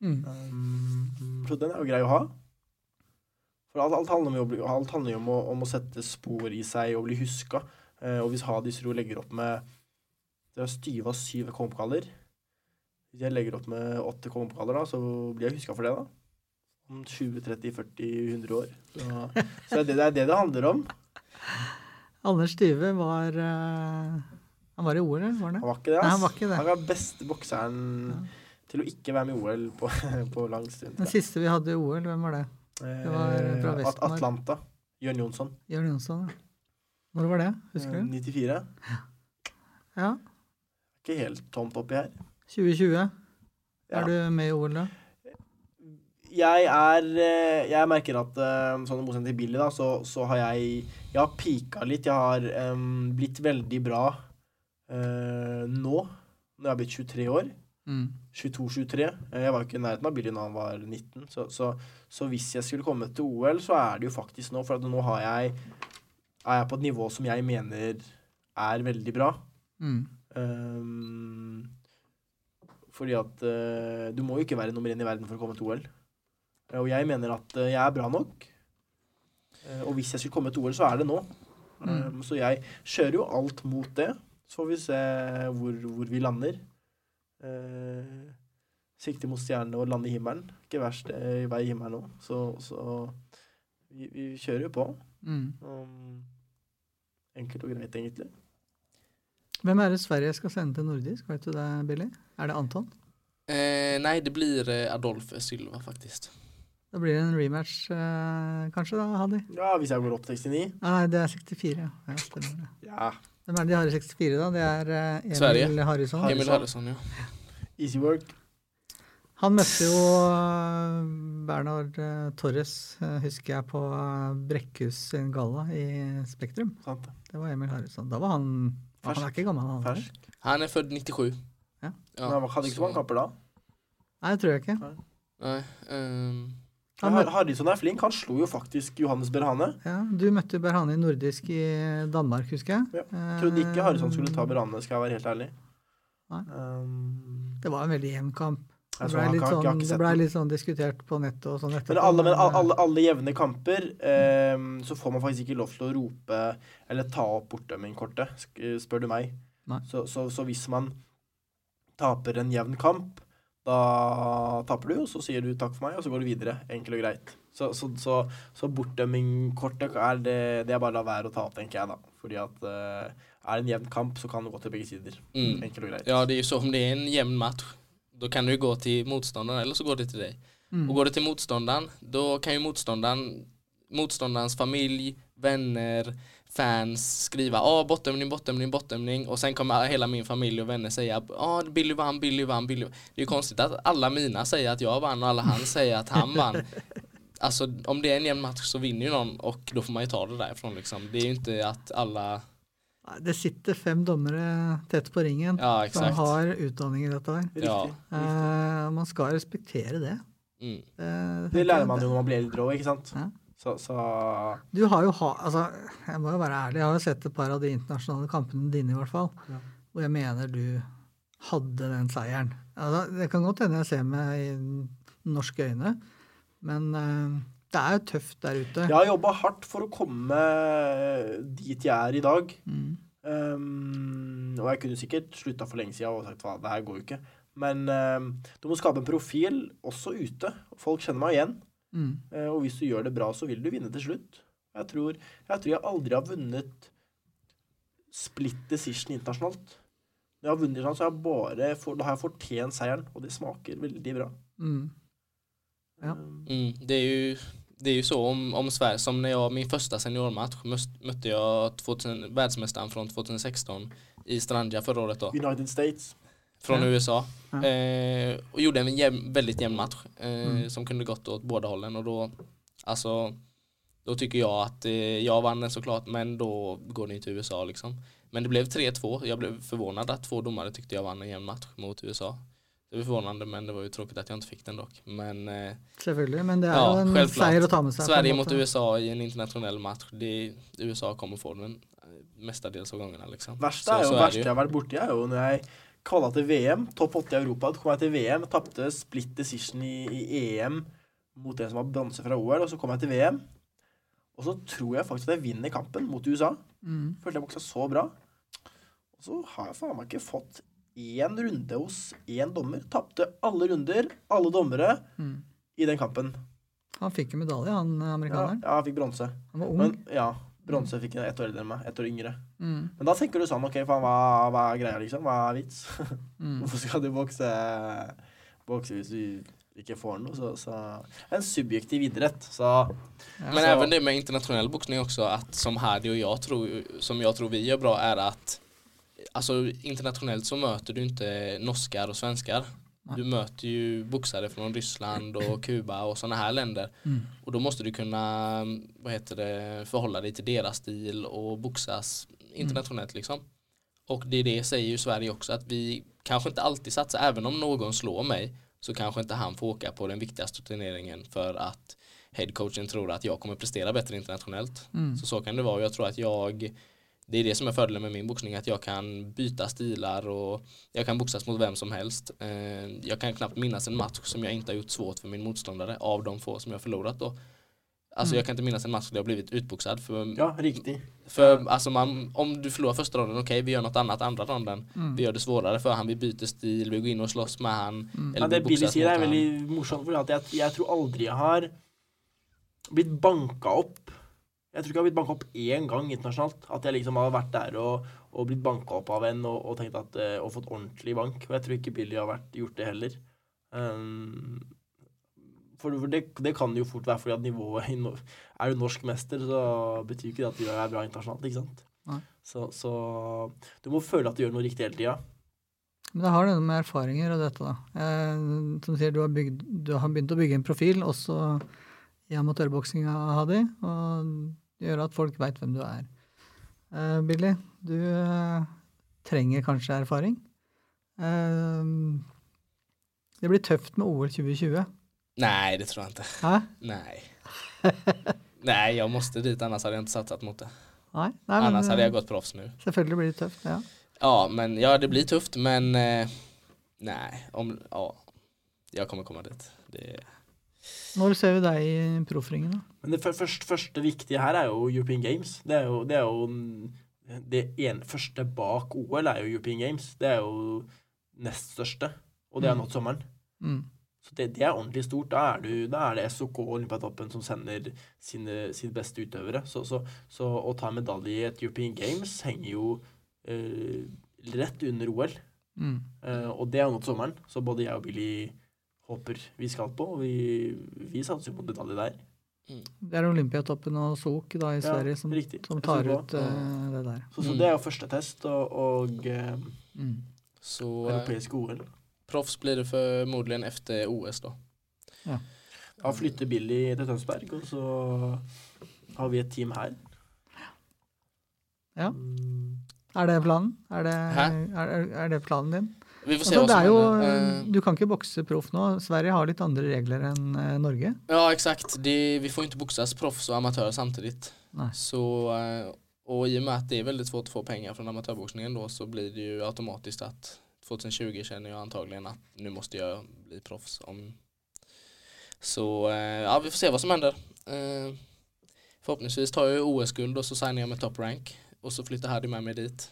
Mm. Um, så den er jo grei å ha. For alt, alt handler om, alt handler jo om, om å sette spor i seg og bli huska. Uh, og hvis Hadis Ro legger opp med Det er styva syv kongepokaler Hvis jeg legger opp med åtte kongepokaler, da, så blir jeg huska for det, da. Om 20, 30, 40, 100 år. Så, så det, det er det det handler om. Anders Styve var eh, Han var i OL, eller var han Han det? var ikke det, Nei, han var ikke det. Han var beste bokseren til å ikke være med i OL på, på lang stund. Den siste vi hadde i OL, hvem var det? det var fra Eh, Vestmark. Atlanta. Jørn Jonsson. Jørn Jonsson. ja. Når var det? Husker Eh, du? 94. Ja. Ikke helt tomt oppi her. 2020. Ja. Er du med i OL da? Jeg er eh, Jeg merker at eh, sånn motsetning til Billy, da, så, så har jeg Jeg har pika litt. Jeg har um, blitt veldig bra uh, nå, når jeg har blitt 23 år. Mm. 22-23. Eh, Jeg var jo ikke i nærheten av Billy når han var 19. Så, så, så hvis jeg skulle komme til OL, så er det jo faktisk nå. For at nå har jeg, er jeg på et nivå som jeg mener er veldig bra. Mm. Um, fordi at uh, du må jo ikke være nummer én i verden for å komme til OL. Eh, Og jeg mener at eh, jeg er bra nok. Eh, og hvis jeg skulle komme til OL, så er det nå. Mm. Ehm, så jeg kjører jo alt mot det. Så får vi se hvor, hvor vi lander. Eh, sikte mot stjernene og lande i himmelen. Ikke verst eh, i vei i himmelen nå. Så, så vi, vi kjører jo på. Mm. Um, enkelt og greit, egentlig. Hvem er det Sverige skal sende til nordisk? Vet du det, Billy? Er det Anton? Eh, nei, det blir eh, Adolf Sylva faktiskt. Da blir det en rematch, eh, kanskje, da, Hadi? Ja, hvis jeg går opp til 69. Nei, det er 64, ja. ja stemmer det. Ja. Hvem er det de har i 64, da? Det er eh, Emil Harrison. Emil Harrison, ja. Easy work. Han møtte jo Bernard eh, Torres, eh, husker jeg, på Brekkhus sin galla i Spektrum. Sant det. Var Emil Harrison. Da var han Han er ikke gammel, han. Fersk. Han er født 97. Ja. Men han hadde ikke så mange kamper da. Nei, det tror jeg ikke. Nei. ehm, Har- møtte, Harrison er flink. Han slo jo faktisk Johannes Berhane. ja, du møtte Berhane i nordisk i Danmark, husker jeg. Ja, Trodde ikke Harrison skulle ta Eh, Berhane, skal jeg være helt ærlig. Nei. Um, Det var en veldig jevn kamp. Det blei ble litt jeg sånn, ble litt sånn diskutert på nettet og sånn etterpå. Men, alle, men alle, alle, alle jevne kamper, um, så får man faktisk ikke lov til å rope eller ta opp bortdømmingkortet, spør du meg. Så, så, så hvis man taper en jevn kamp, da taper du, og så sier du takk for meg, og så går du videre. Enkelt og greit. Så, så, så, så bortdømmingkortet er det, det er bare å la være å ta opp, tenker jeg da. Fordi at uh, er det en jevn kamp, så kan det gå til begge sider. Mm. Enkelt og greit. Ja, det er jo så om det er en jevn match. da kan du jo gå til motstanderen, eller så går det til deg. mm. Og går det til motstanderen, da kan jo motstanderen Motstanderens familie, vänner, fans skriva ja, bortdömning, bortdömning, bortdömning och sen kommer hela min familj och vänner säga ja, Billy vann, Billy vann, Billy vann. Det är ju konstigt att alla mina säger att jag vann och alla hans säger att han vann. Alltså om det är en jämn match så vinner ju någon och då får man ju ta det därifrån liksom. Det är ju inte att alla, Det sitter fem dommere tett på ringen ja som har utdanning i dette her. Ja. Uh, man skal respektere det. Mm. Uh, Det lærer man jo når man blir eldre òg, ikke sant? Ja. Så, så Du har jo ha, altså, jeg må jo være ærlig, jeg har jo sett et par av de internasjonale kampene dine, i hvert fall, Ja. Og jeg mener du hadde den seieren. Altså, det kan godt hende jeg ser med i norske øyne, men uh, det er jo tøft der ute. Jeg har jobba hardt for å komme dit jeg er i dag. Mm. Um, og jeg kunne sikkert slutta for lenge siden og sagt hva, det her går jo ikke. Men um, du må skape en profil også ute. Folk kjenner meg igjen. Mm. Uh, og hvis du gjør det bra, så vil du vinne til slutt. Jeg tror jeg, tror jeg aldri har vunnet split decision internasjonalt. Når jeg har vunnet så har jeg bare for, da har jeg fortjent seieren, og det smaker veldig bra. Mm. Ja. Mm, det er jo, det er jo, så om, om Sverige, som når jeg, min første seniormatch møtte jeg jag 2000, världsmästaren från 2016 i Strandia forrige året då, United States. Från Ja. USA. Eh, och gjorde en jämn, väldigt jämn match eh, Mm. som kunde gått åt båda hållen och då, alltså, då tycker jag att eh, jag vann den såklart, men då går det till USA liksom. Men det blev 3-2, jag blev förvånad att två domare tyckte jag vann en jämn match mot USA. Det var förvånande men det var ju tråkigt att jag inte fick den dock. Men eh, Selvfølgelig, men det er Ja, jo en självklart. seier å ta med seg. Sverige mot USA i en internasjonell match, det, USA kommer få den eh, mestadels av gangene. liksom. Verste er jo, så verste det jeg har vært borti, er jo når jeg kvala til VM, topp åtte i Europa. Kom jeg til VM, tapte split decision i, i EM mot en som var bronse fra OL, og så kom jeg til VM. Og så tror jeg faktisk at jeg vinner kampen mot USA. Mm. Følte jeg boksa så bra. Og så har jeg faen meg ikke fått én runde hos én dommer. Tapte alle runder, alle dommere, Mm. i den kampen. Han fikk jo medalje, han amerikaneren. ja, han fikk bronse. Han var ung. Men ja, bronse fikk jeg ett år eldre enn meg. Ett år yngre. Mm. Men da tenker du sånn, OK, faen, hva, hva er greia, liksom? Hva er vits? Mm. Hvorfor skal du bokse, bokse hvis du ikke får noe? Så, så En subjektiv idrett, så Ja. Men Så- även det med internationell boxning också, att som Hardy och jag tror, som jag tror vi gjør bra är att Alltså internationellt så möter du inte norskar och svenskar. Du möter ju boxare från Ryssland och Kuba och sådana här länder. Mm. Och då måste du kunna, vad heter det, förhålla dig till deras stil och boxas internationellt liksom. Och det det säger ju Sverige också att vi kanske inte alltid satsar, även om någon slår mig så kanske inte han får åka på den viktigaste turneringen för att headcoachen tror att jag kommer prestera bättre internationellt. Mm. Så så kan det vara och jag tror att jag det är det som är fördelen med min boxning att jag kan byta stilar och jag kan boxas mot vem som helst. Eh, Jag kan knappt minnas en match som jag inte har gjort svårt för min motståndare av de få som jag förlorat då. Alltså Mm. jag kan inte minnas en match där jag blivit utboxad för, ja, riktig. för alltså man, om du förlorar första ronden, okej vi gör något annat andra ronden. Mm. Vi gör det svårare för han, vi byter stil, vi går in och slåss med han. Mm. Ja, det Billy sier, er veldig morsomt. For jeg, jeg tror aldri jeg har blitt banka opp. Jeg tror ikke jeg har blitt banka opp én gang internasjonalt. At jeg liksom har vært der og, og blitt banka opp av en og, og tenkt at, eh, og fått ordentlig bank. Og jeg tror ikke Billy har vært, gjort det heller. Um, for for det, det kan jo fort være fordi at nivået i no Er du norsk mester, så betyr ikke det at du er bra internasjonalt. ikke sant? Så, så du må føle at du gjør noe riktig hele tida. Men det har noe med erfaringer og dette, da. Eh, som sier, du har, bygd, du har begynt å bygge en profil, også i amatørboksinga, Hadi, og det gjør at folk veit hvem du er. Uh, Billy, du uh, trenger kanskje erfaring. Uh, det blir tøft med OL 2020. Nej, det tror jag inte. Hæ? Nej. Nej, jag måste dit annars hade jag inte satsat mot det. Nei? Nei men, Annars hade jeg jag gått proffs nu. Selvfølgelig blir det tøft. ja. Ja, men ja, det blir tøft, men eh, nej, om, ja, jag kommer komma dit. Det, Når ser vi deg i proffringen, da? Men det første, første viktige her er jo European Games. Det er jo det, er jo det en, første bak OL er jo European Games. Det er jo nest største, og det er Mm. nådd sommeren. Mm. Så det, det er ordentlig stort. Da er, du, da er det SOK og Olympiatoppen som sender sine, sine beste utøvere. Så, så, så å ta medalje i et European Games henger jo eh, rett under OL. Mm. Eh, og det er nådd sommeren, så både jeg og Billy håper vi skal på. Og vi, vi satser jo på medalje der. Det er Olympiatoppen og SOK da, i Ja, Sverige som, som tar ut uh, det der. Så, så Mm. det er jo første test, og, og eh, Mm. så eh, europeisk OL. proffs blir det förmodligen efter OS Ja. Da flytter Billy til Tønsberg, og så har vi et team her. Ja. Mm, Er det planen? Er det, Hæ? er, er, er det planen din? Vi får se Altså, vad det som er jo, händer. Eh, du kan ikke bokse proff nå. Sverige har litt andre regler enn eh, Norge. Ja exakt, det, vi får inte boxas proffs och amatörer samtidigt. Nej. Så, eh, och i och med att det är väldigt svårt att få pengar från amatörboxningen då så blir det ju automatiskt att 2020 känner jag antagligen att nu måste jag bli proffs. Om... Så eh, ja, vi får se vad som händer. Forhåpentligvis Förhoppningsvis tar jag OS-guld och så signar jag med top rank och så flyttar Hardy med mig dit.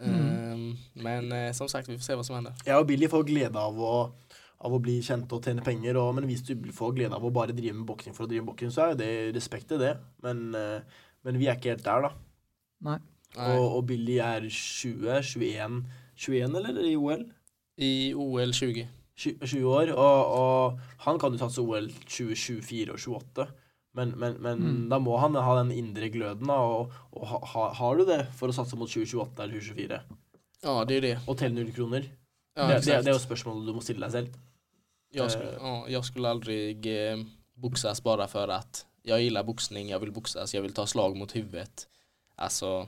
Mm. Eh, Men eh, som sagt, vi får se hva som hender. Jeg og Billy får glede av å, av å bli kjent og tjene penger, og, men hvis du får glede av å bare drive med boksing for å drive med boksing, så er jo det respekt til det. Men, eh, men vi er ikke helt der, da. Nei. Og, og Billy er 20, 21, 21 eller i OL? I OL 20. 20, 20 år, og, og han kan jo satse OL 2024 og 28. Men, men, men Mm. da må han ha den indre gløden, da. Og, og ha, ha- har du det for å satse mot 2028 eller 2024? Ja, det er det. Og telle null kroner? Ja, det, det, det er jo spørsmålet du må stille deg selv. Jeg skulle, Eh. ja, jag skulle aldri bukses bare for at jeg liker gillar jeg vil bukses, jeg vil ta slag mot huvudet. Altså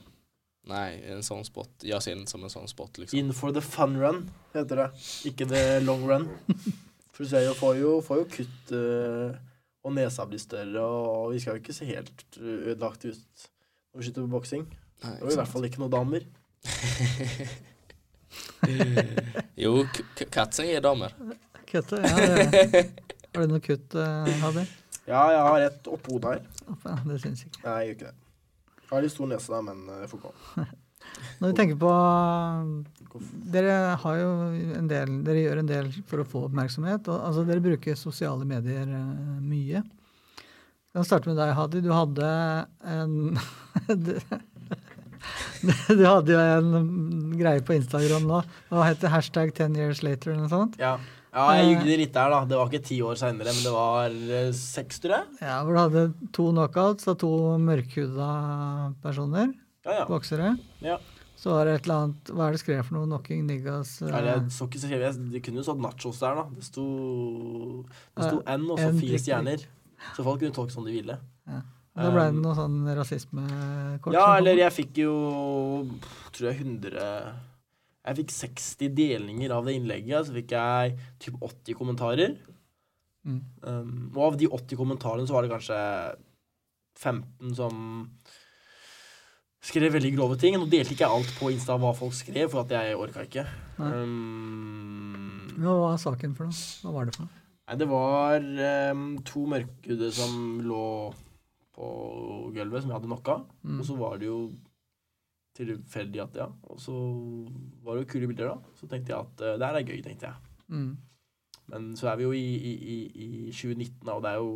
Nei, en sånn spot. Jeg ser den som en sånn spot, liksom. In for the fun run, heter det. Ikke the long run. For du ser jo, får jo, får jo kutt eh, og nesa blir større, og vi skal jo ikke se helt eh, ødelagt ut når vi skyter på boksing. Det var i hvert fall ikke noen damer. jo, K- er damer. Kutte? Ja, det, har du noe kutt, uh, Hadi? Ja, jeg har et oppå hodet her. Ja, det syns ikke. Nei, jeg gjør ikke det. Jeg har litt stor nese, da, men uh, gå. Når vi tenker på Dere har jo en del Dere gjør en del for å få oppmerksomhet. Og, altså, dere bruker sosiale medier eh, mye. Jeg kan starte med deg, Hadi. Du hadde en du, hadde jo en greie på Instagram nå. Hva heter hashtag 10 years later eller noe sånt? Ja. ja, jeg jugde litt der, da. Det var ikke ti år seinere, men det var eh, seks, tror jeg. Ja, Hvor du hadde to knockouts av to mørkhuda personer. Ja, ja. Boksere. ja. Så var det et eller annet Hva er det skrevet for noe? Knocking niggas uh, Nei, jeg så ikke så skrevet. Det kunne jo stått nachos der, da. Det sto, det sto N og så fire stjerner. Så folk kunne tolke som de ville. Da ble det noe sånn rasismekort. Ja, eller jeg fikk jo tror jeg 100 Jeg fikk 60 delinger av det innlegget, så fikk jeg typ 80 kommentarer. Mm. Um, og av de 80 kommentarene så var det kanskje 15 som skrev veldig grove ting. Nå delte ikke jeg alt på Insta hva folk skrev, for at jeg orka ikke. Um, Hva var saken for noe? Hva var det for noe? Nei, det var um, to mørkhudede som lå på gulvet, som jeg hadde knocka. Mm. Og så var det jo tilfeldig at ja. Og så var det jo kule bilder, da. Så tenkte jeg at uh, det her er gøy, tenkte jeg. Mm. Men så er vi jo i, i, i, i 2019, da, og det er jo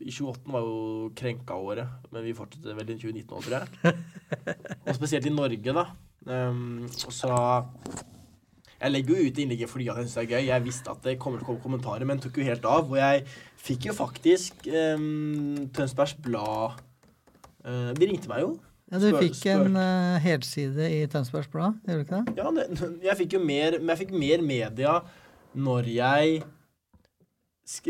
I 2018 var jo krenka-året, men vi fortsatte vel i 2019 òg, tror jeg. Og spesielt i Norge, da. Um, så jeg legger jo ut innlegget fordi jeg syns det er gøy. Jeg visste at det kommer til å komme kommentarer, men tok jo helt av. Og jeg fikk jo faktisk um, Tønsbergs Blad uh, De ringte meg jo. Ja, du Spør- fikk spør. en uh, helside i Tønsbergs Blad, gjorde du ikke det? Ja, det, jeg fikk jo mer, jeg fikk mer media når jeg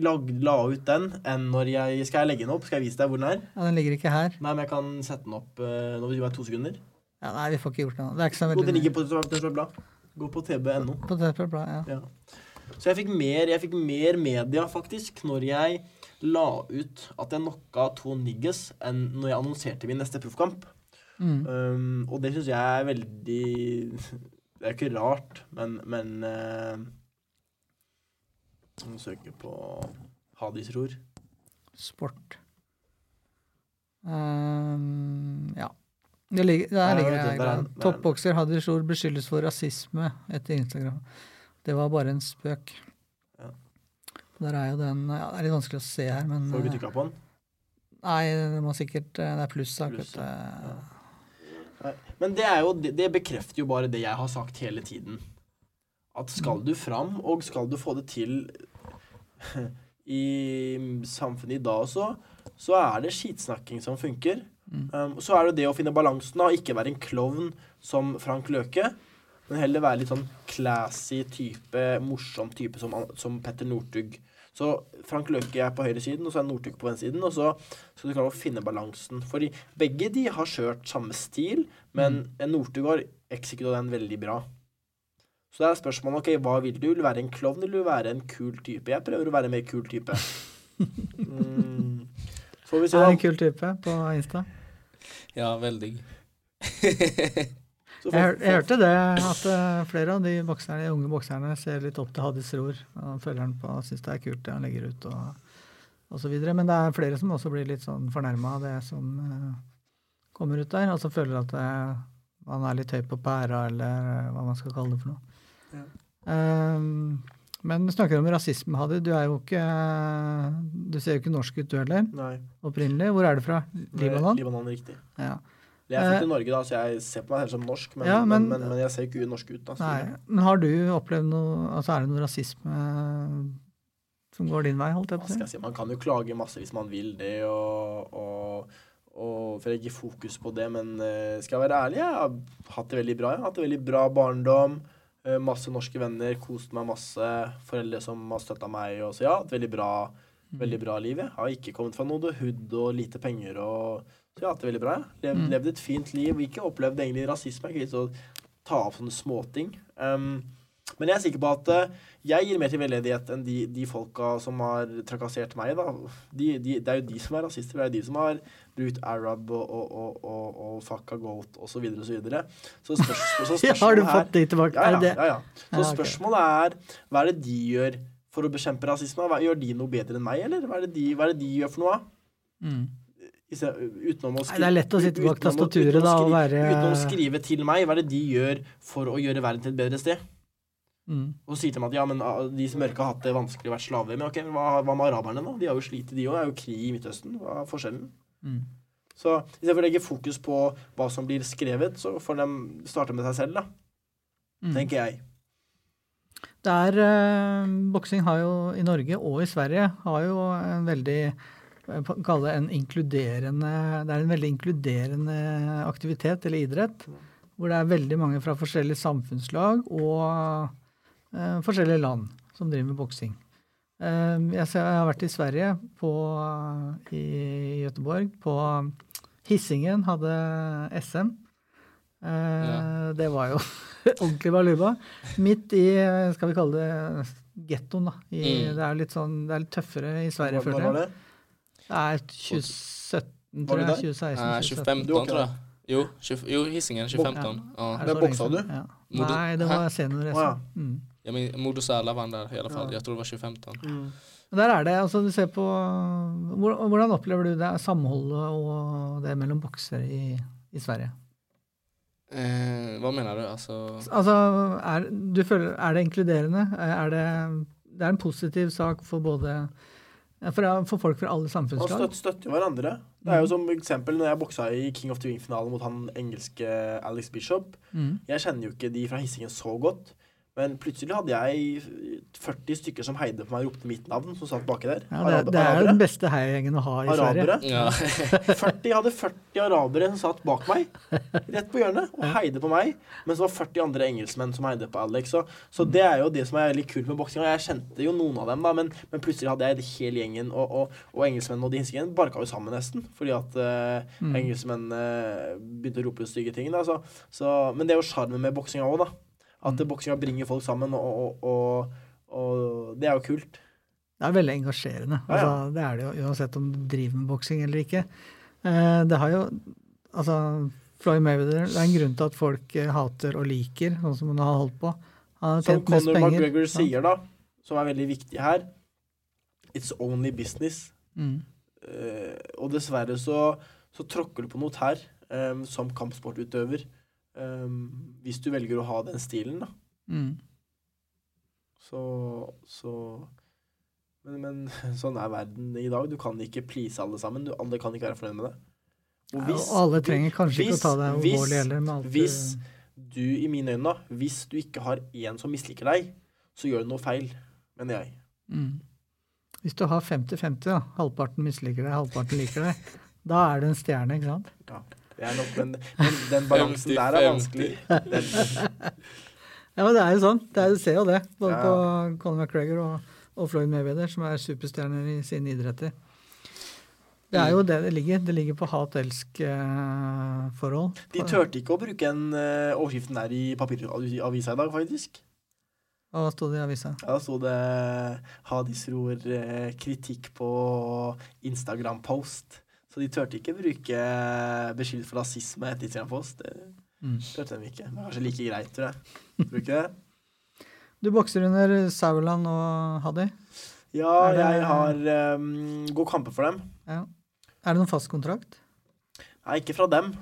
lag, la ut den, enn når jeg Skal jeg legge den opp? Skal jeg vise deg hvor den er? Ja, Den ligger ikke her. Nei, men jeg kan sette den opp uh, vil det være to sekunder. Ja, nei, vi får ikke gjort noe. Det er ikke så Og den ligger på Tønsberg Blad. Gå på tb.no. På Tønsbergs Blad, ja. Ja. Så jeg fikk mer, jeg fikk mer media, faktisk, når jeg la ut at jeg knocka to niggas enn når jeg annonserte min neste proffkamp. Mm. Um, og det syns jeg er veldig Det er ikke rart, men, men uh, Jeg må søke på Hadis Ror. Sport. Um, ja. Det ligger, der ligger er det, jeg. der er der er. Toppbokser Hadisror beskyldes for rasisme etter Instagram. Det var bare en spøk. Ja. Der er jo den ja, Det er litt vanskelig å se her, men Får du eh, ikke trykka på den? Nei, det må sikkert eh, Det er. Pluss, du. ja. Men det, jo, det, det bekrefter jo bare det jeg har sagt hele tiden. At skal du fram, og skal du få det til i samfunnet i dag også, så er det skitsnakking som funker. Mm. Um, så er det det å finne balansen av ikke være en klovn som Frank Løke, men heller være litt sånn classy type, morsom type som, som Petter Northug. Så Frank Løke er på høyresiden, og så er Northug på venstresiden. Og så skal du klare å finne balansen. For begge de har kjørt samme stil, men mm. Northug har executa den veldig bra. Så det er spørsmålet ok, hva vil du? Vil du være en klovn eller vil du være en kul type? Jeg prøver å være en mer kul type. Mm. Får vi se. Er en kul type på Insta. Ja, veldig. Så Jeg, jeg hørte det, at eh, flere av de, bokserne, de unge bokserne ser litt opp til Hadis Ror. Og følger han på, og syns det er kult det han legger ut, og, og så videre. Men det er flere som også blir litt sånn fornærma av det som uh, kommer ut der. Altså føler at det, man er litt høy på pæra, eller hva man skal kalle det for noe. Ehm, men snakker om rasisme, Hadi. Du ikke Du ser jo ikke norsk ut, du heller. Nei. Opprinnelig. Hvor er du fra? Libanon? Libanon, riktig. Ja. Jeg er født Eh, i Norge, da, så jeg ser på meg selv som norsk, men, Ja, men, men- men, jeg ser ikke norsk ut. da. Nei, men har du opplevd noe Altså er det noe rasisme som går din vei, holdt jeg på Hva skal jeg si? Man kan jo klage masse hvis man vil det, og, og, og for jeg ikke fokus på det, men eh, skal jeg være ærlig, jeg har hatt det veldig bra. Jeg har hatt det veldig bra barndom. Eh, Masse norske venner, kost meg masse. Foreldre som har støtta meg. Og så ja, et veldig bra, veldig bra liv. Jeg har ikke kommet fra noe hood og lite penger. Og, så jeg har hatt det veldig bra. Jeg. Lev, Mm. Levd et fint liv. Ikke opplevd egentlig rasisme. Jeg kan ikke ta opp sånne småting. Um, men jeg er sikker på at eh, jeg gir mer til veldedighet enn de, de folka som har trakassert meg. da. De, de, det er jo de som er rasister. Det er jo de som har brukt arab og, og, og, og, fucka goat osv. Så, videre, og så, videre. så, spørs, så Ja, har du spørsmålet fått de tilbake? ja, ja, ja, ja. Så spørsmålet er hva er det de gjør for å bekjempe rasisme? Gjør de noe bedre enn meg, eller hva er det de, hva er det de gjør for noe? Mm. Utenom å Nei, det er lett å sitte bak tastaturet, da, og være- Utenom å skrive til meg, hva er det de gjør for å gjøre verden til et bedre sted? Mm. Og si til dem at ja, men ah, de som mørke har hatt det vanskelig å være slaver. Men ok, hva, hva med araberne, da? De har jo slitt, de òg. Det er jo krig i Midtøsten. Hva er forskjellen? Mm. Så istedenfor å legge fokus på hva som blir skrevet, så får de starte med seg selv, da. Mm. Tenker jeg. Det er eh, Boksing har jo i Norge og i Sverige har jo en veldig vil kalle det en inkluderende Det er en veldig inkluderende aktivitet eller idrett. Hvor det er veldig mange fra forskjellige samfunnslag og eh, forskjellige land som driver med boksing. Eh, jeg, jeg har vært i Sverige, på, i Göteborg. På Hissingen hadde SM. Eh, Ja. Det var jo ordentlig baluba. Midt i, skal vi kalle det, gettoen, da. I, Mm. Det er litt sånn, det er litt tøffere i Sverige, Når, når Hva var det? Det er 2017, tror jeg. der? 2016. Nei, 2015, Du var ikke tror jeg. Jo, 20, jo Hissingen 2015. Ja. Ja. lenge boksa du? Ja. Nei, det var senior. Å, ja. Mm. Ja, men Modo Sala vann der i alla fall. Ja. Jag tror det var 2015. Mm. Der er det, altså du ser på Hvordan opplever du det samholdet og det mellom boksere i, i Sverige? Eh, hva mener du? Altså, Altså, er, du føler, er det inkluderende? Er det, det er en positiv sak for både for, for folk fra alle Man samfunnslag? støtter, støtter hverandre. Det er jo som eksempel når jeg boksa i King of the Wing-finalen mot han engelske Alex Bishop. Mm. Jeg kjenner jo ikke de fra Hissingen så godt, men plutselig hadde jeg 40 stykker som heide på meg og ropte mitt navn, som satt baki der. Ja, det, Arab- det er jo den beste heiagjengen å ha i Sverige. Arabere. ja. 40, jeg hadde 40 arabere som satt bak meg, rett på hjørnet, og heide på meg. Mens det var 40 andre engelskmenn som heide på Alex. Så, så det er jo det som er veldig kult med boksinga. Jeg kjente jo noen av dem, da, men, men plutselig hadde jeg hele gjengen, og, og, og engelskmennene og de hinskene barka jo sammen nesten. Fordi at uh, Mm. engelskmennene begynte å rope stygge ting. Da, så, så, men det er jo sjarmen med boksinga òg, da. At Mm. boksinga bringer folk sammen, og, og, og, Og det er jo kult. Det er veldig engasjerende. Ja, ja. Altså, det er det jo uansett om du driver med boksing eller ikke. Eh, det har jo Altså, Floyd Mayweather Det er en grunn til at folk eh, hater og liker, sånn som han har holdt på. Han har Som tjent mest Conor. McGregor sier, da, som er veldig viktig her It's only business. Mm. Uh, og dessverre så, så tråkker du på noe her um, som kampsportutøver. Eh, hvis du velger å ha den stilen, da. Mm. Så, så men, men sånn er verden i dag. Du kan ikke please alle sammen. Du, alle kan ikke være fornøyd med det. Og Ja, og alle trenger kanskje ikke å ta det hvis- alvorlig heller. hvis du- du, i mine øyne, da, hvis du ikke har én som misliker deg, så gjør du noe feil, mener jeg. mm. Hvis du har 50-50, da, halvparten misliker deg, halvparten liker deg, da er du en stjerne, ikke sant? Det er nok, men, men den balansen der er vanskelig. Ja, men det er jo sånn. Det er, du ser jo det, både Ja. på Conor McGregor og, og Floyd Mayweather, som er superstjerner i sine idretter. Det er jo det det ligger. Det ligger på hat-elsk-forhold. de turte ikke å bruke den eh, overskriften der i papiravisa i dag, faktisk. Hva sto det i avisa? Ja, Da sto det Hadis ror eh, kritikk på Instagram-post. Så de turte ikke bruke beskyldt for rasisme etter Instagram-post. Det Mm. turte de ikke. Det er kanskje like greit, tror jeg. Tror ikke det? Du bokser under Sauerland og Hadi. Ja, det- jeg har um, god kamper for dem. Ja. Er det noen fast kontrakt? Nei, ikke fra dem.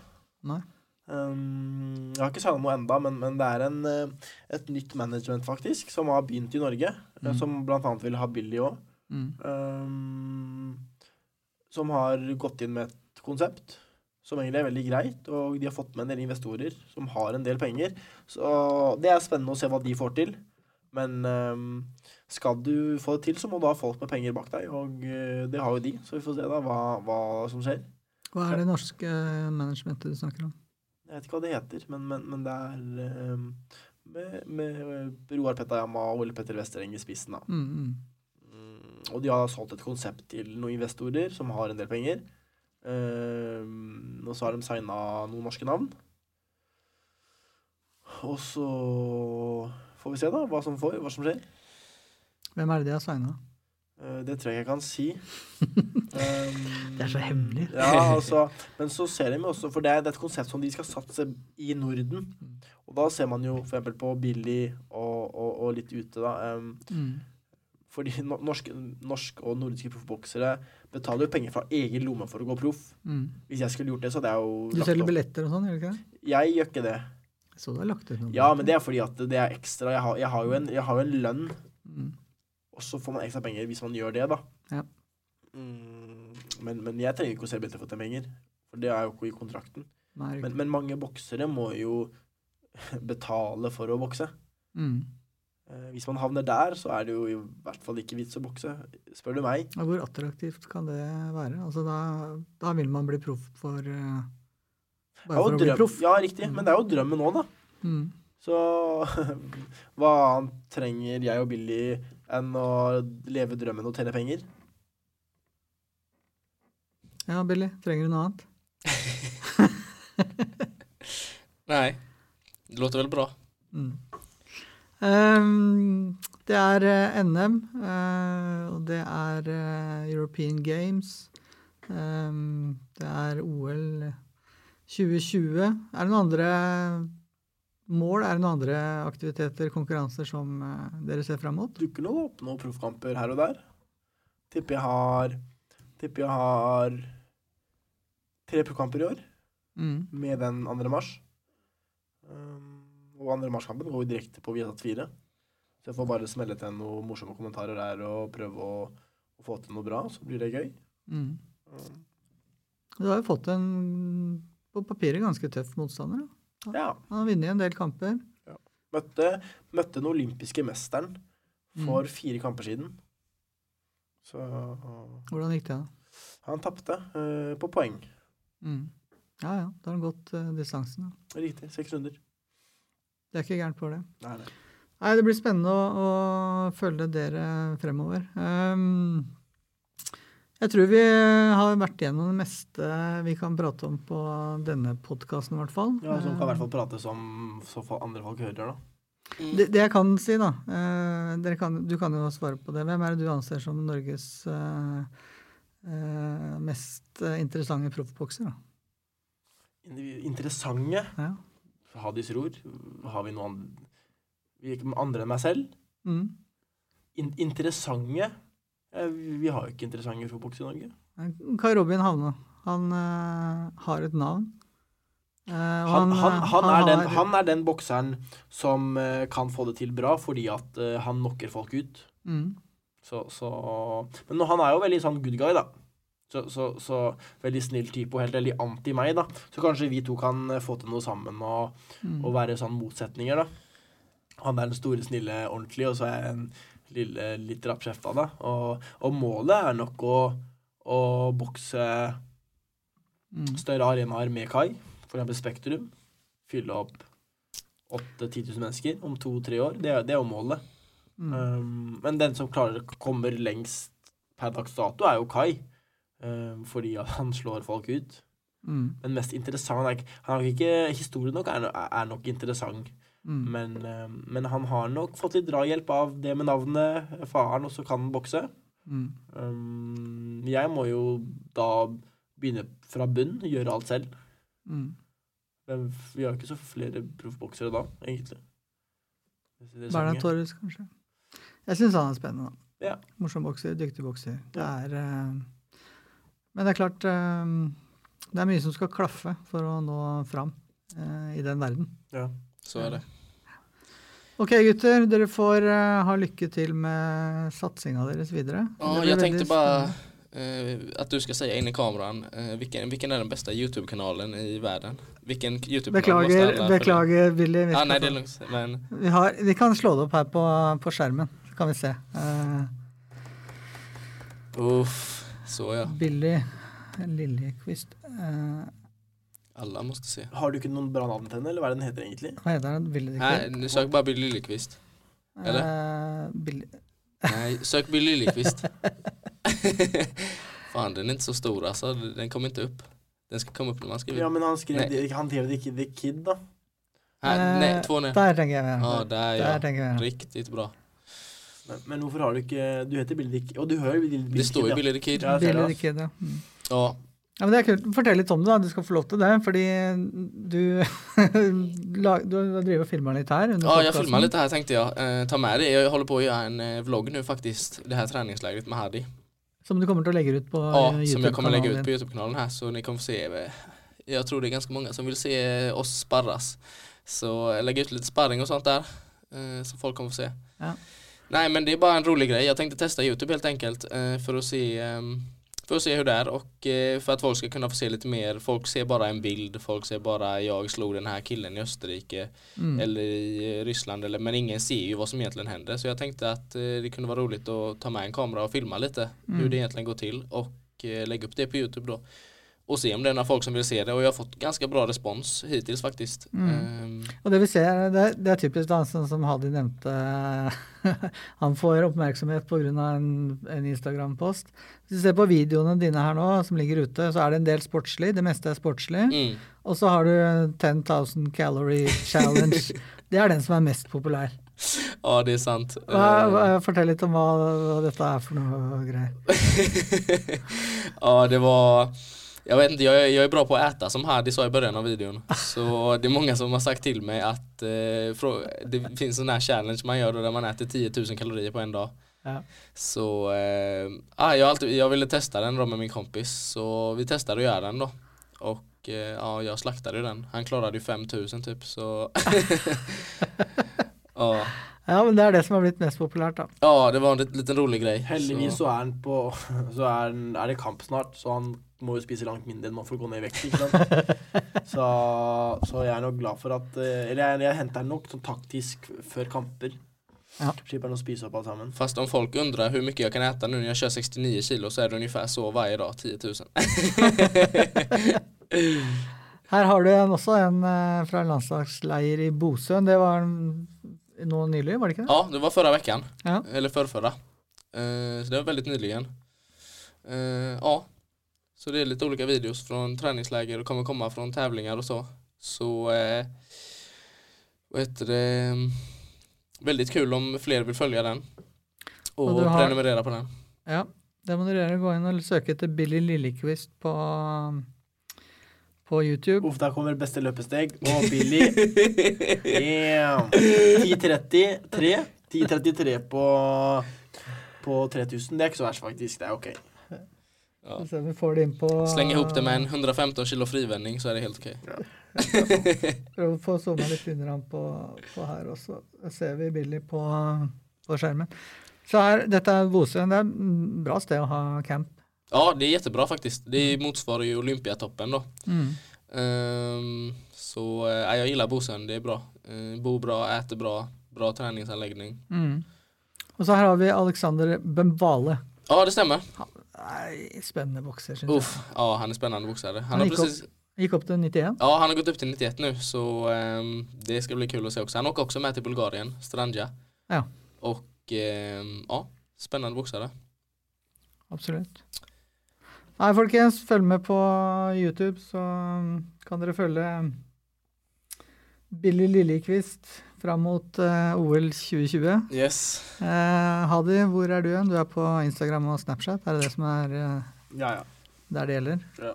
Nei. Um, jeg har ikke signa noe enda, men, men det er en, eh, et nytt management faktisk, som har begynt i Norge. eh, Mm. Som annet vil ha Billy òg. Mm. Um, som har gått inn med et konsept som egentlig er veldig greit, og de har fått med en del investorer som har en del penger. Så det er spennende å se hva de får til. Men um, skal du få det til, så må du ha folk med penger bak deg, og eh, det har jo de. Så vi får se da hva, hva som skjer. Hva er det norske managementet du snakker om? Jeg vet ikke hva det heter, men, men, men det er um, med, med Roar Petayama og Ole Petter Westereng i spissen. da. Mm, mm. Mm, og de har solgt et konsept til noen investorer som har en del penger. Ehm, og så har de signa noen norske navn. Og så får vi se da hva som, får, hva som skjer. Hvem er det de har signa? Uh, det tror jeg ikke jeg kan si. um, Det er så hemmelig. ja, altså, men så ser de også, for det er, det er et konsept som de skal satse i Norden. Og da ser man jo eksempel på Billy og, og, og litt ute, da. Um, Mm. Fordi norsk, norske og nordiske proffboksere betaler jo penger fra egen lomme for å gå proff. Mm. Hvis jeg skulle gjort det, så hadde jeg jo Du selger opp. billetter og sånn, gjør du ikke det? Jeg gjør ikke det. Så du har lagt ut noe. Ja, men det er fordi at det er ekstra. Jeg har, jeg har, jo, en, jeg har jo en lønn, Mm. og så får man ekstra penger hvis man gjør det, da. Ja. Mm, men, men jeg trenger ikke å selge billetter for å tjene penger. For det er jo ikke i kontrakten. Nei, Men, men mange boksere må jo betale for å bokse. mm. Eh, Hvis man havner der, så er det jo i hvert fall ikke vits å bokse, spør du meg. Og Hvor attraktivt kan det være? Altså, da, da vil man bli proff for uh, Bare er for å bli proff. Ja, riktig. Men det er jo drømmen òg, da. Mm. Så hva annet trenger jeg og Billy enn å leve drømmen og tjene penger? Ja, Billy, trenger du noe annet? Nei. det låter vel bra. Mm. Ehm, det er eh, NM, eh, og det er eh, European Games. Ehm, det er OL 2020. Er det noen andre mål? Er det noen andre aktiviteter, konkurranser, som dere ser fram mot? Dukker noe opp noen proffkamper her og der. Tipper jeg har Tipper jeg har tre proffkamper i år, Mm. med den 2. mars. Um, og 2. mars-kampen går jo direkte på Viasat 4. Så jeg får bare smelle til noen morsomme kommentarer der og prøve å, å få til noe bra, så blir det gøy. Mm. Mm. Du har jo fått en på papiret ganske tøff motstander. Da. ja. Han har vunnet en del kamper. Møtte, møtte den olympiske mesteren for fire kamper siden. Så Hvordan gikk det? da? han tapte uh, på poeng. Mm. Ja ja, da har han gått uh, distansen. da. Riktig. Seks runder. Det er ikke gærent for det. Nei, nei. Nei, Det blir spennende å, å følge dere fremover. Um, jeg tror vi har vært igjennom det meste vi kan prate om på denne podkasten, i hvert fall. Ja, Som kan i hvert fall prate som så andre folk hører, da. Mm. Det, det jeg kan si, da uh, dere kan, Du kan jo svare på det. Hvem er det du anser som Norges uh, uh, mest interessante proffbokser? da? Interessante Ja. Hadis Ror. Har vi noen andre, andre enn meg selv? Mm. In interessante eh, Vi har jo ikke interessante proffboks i Norge. Kai Robin Havne. Han uh, har et navn. Uh, Han, han, han, er den, han er den bokseren som uh, kan få det til bra fordi at han knocker folk ut. mm. Så, så Men han er jo veldig sånn good guy, da. Så, så, så veldig snill type og helt veldig anti meg, da. Så kanskje vi to kan eh, få til noe sammen og, Mm. og være sånn motsetninger, da. Han er den store, snille, ordentlige, og så er jeg en lille, litt rappkjefta, da. Og, og målet er nok å, å bokse Mm. større arenaer med Kai, for eksempel Spektrum. Fylle opp 8 10 000 mennesker om to-tre år. Det, det er jo målet. Mm. Um, men den som klarer kommer lengst per dags dato, er jo Kai. Um, fordi han slår folk ut. Mm. Men mest interessant er Han har ikke Historien nok er, er nok interessant, Mm. men, um, men han har nok fått litt drahjelp av det med navnet. Faren også kan bokse. Mm. Um, jeg må jo da begynne fra bunn, gjøre alt selv. Mm. Men vi har jo ikke så flere proffboksere da, egentlig. Er Bernhard. Torres, kanskje. Jeg syns han er spennende. Ja. Morsom bokser, dyktig bokser. Det er eh, Men det er klart eh, Det er mye som skal klaffe for å nå fram eh, i den verden. Ja. Så er det. Ok, gutter. Dere får eh, ha lykke til med satsinga deres videre. Det jeg tenkte bare Uh, tänkte bara spennende. eh, att du skal si inn i kameraet. Uh, hvilken, hvilken, er den beste YouTube-kanalen i verden? Hvilken YouTube-kanal Beklager, beklager, Billy. Vi, ah, nei, det er få- Men vi, har, vi kan slå det opp her på, på skjermen, så kan vi se. Uh... uff, så ja. Billy Liljeqvist. Eh, Alla måste se. Har du ikke noen bra navn til henne, eller hva er det den heter egentlig? hva heter den? Billy Nej, nu sök bara Billy Liljekvist. eller? Eh, Billy. Nej, sök Billy Liljekvist. Fan, den är inte så stor alltså. Den kommer inte upp. Den ska komma upp när man skriver. Ja, men han skrev Nej. Han skrev The, The Kid, da. Här, Eh, nej, två ner. Der tenker jeg. Ja, där der ja. tenker jeg. Riktigt bra. Men, men hvorfor har du ikke Du heter Billy the og du hører Billy, Billy Det står jo ja. Billy the Ja, Billy. Kid, ja. Mm. Ja, Ja, men det er kult. Fortell litt om det, da. Du skal få lov til det. Fordi du, lag- du driver og filmer litt her. ja jeg filmer litt her, tenkte jeg, jag. Eh, ta med det. Jeg holder på å gjøre en eh, vlogg nå, faktisk. Det her treningsleiret med Hadi. Som du kommer til å legge ut på Ja, eh, som jeg kommer til å legge ut på Youtube-kanalen her. Så ni kommer få se. Jeg tror det er ganske mange som vil se oss sparras. Så jeg legger ut litt sparring og sånt der, Eh, som folk kommer få se. Ja. Nej men det är bara en rolig grej. Jag tänkte testa Youtube helt enkelt. Eh, för att se ehm, för att se hur det är och for för att folk ska kunna få se lite mer. Folk ser bara en bild, folk ser bara jag slog den här killen i Österrike Mm. eller i eh, Ryssland eller, men ingen ser ju vad som egentligen händer. Så jag tänkte att eh, det kunde vara roligt att ta med en kamera och filma lite hur Mm. det egentligen går till och eh, lägga upp det på Youtube då. Och se om det är några folk som vill se det och jag har fått ganska bra respons hittills faktiskt. Mm. Um, Og det vi ser, det, er- det er typisk da, som Hadi nevnte. Han får oppmerksomhet pga. En, en Instagram-post. Hvis du ser på videoene dine her nå, som ligger ute, så er det en del sportslig. Det meste er sportslig. mm. Og så har du 10 000 calorie challenge. Det er den som er mest populær. Ja det er sant. Ehm, hva, fortell litt om hva, hva dette er for noe greier. ja det var jag vet inte, jag är, jag är bra på att äta som Hadi sa i början av videon. Så det är många som har sagt till mig att eh, frå- det finns sån här challenge man gör då där man äter 10 000 kalorier på en dag. Ja. Så eh, ah, jag, alltid, jag ville testa den då med min kompis så vi testade att göra den då. Och eh, ja, jag slaktade den. Han klarade ju 5000 typ så ja. ja, men det er det som har blitt mest populært, då. ja, det var en liten rolig grej. Heldigvis Så, så är, han på Så är, han- er det kamp snart, så han må jo spise langt mindre enn man får gå ned i vekt. Ikke sant? Så, så jeg er nok glad for at eh, Eller jeg, jeg henter nok sånn taktisk før kamper. Ja. Slipper han å spise opp alt sammen. fast om folk undrer hvor mye jeg kan äta nå når jeg kjører 69 kilo så er det omtrent så hver dag, 10 000. Her har du en, også en fra en landslagsleir i Bosøen. Det var nå nylig, var det ikke det? Ja, det var forrige uke. Ja. Eller forrige. Uh, så det var veldig nyligen. Uh, ja. Så det är lite olika videos från träningsläger och kommer komma från tävlingar och så. Så eh, vad heter det? Väldigt kul om fler vill följa den. Och, Och har- prenumerera på den. Ja, det må dere. Gå inn og søke etter Billy Lillekvist på, på YouTube. Uff, der kommer beste løpesteg. Og Billy Damn. 10.33. 10.33 på, på 3000. Det er ikke så verst, faktisk. Det er ok. Ja. Så vi får det inn på Sleng ihop det med en 115 kilo frivending, så er det helt ok. Prøv å få zooma litt under ham på, på her også. Ser vi Billy på, på skjermen. Så her, dette er Bosøen. Det er et bra sted å ha camp. Ja, det er kjempebra, faktisk. Det motsvarer jo Olympiatoppen da. Mm. Um, så jeg ja, jag gillar Bosön, det er bra. Uh, bo bra, äter bra, bra träningsanläggning. Mm. Og så her har vi Alexander Bembale. Ja, det stämmer. Nei, spennende bokser, syns jeg. Uff, ja han er spennende bokser. Han Han gikk, precis, Gikk opp til 91. ja han har gått opp til 91 nå, så um, det skal bli kul å se også. Han åker også med til Bulgarien, Strandja. Ja. Og um, ja, spennende bokser. Absolutt. Nei, folkens, følg med på YouTube, så kan dere følge Billy Lillekvist fram mot uh, OL 2020. Yes. Uh, Hadi, hvor er du hen? Du er på Instagram og Snapchat? Er det det som er uh, Ja, ja. der det gjelder? Ja.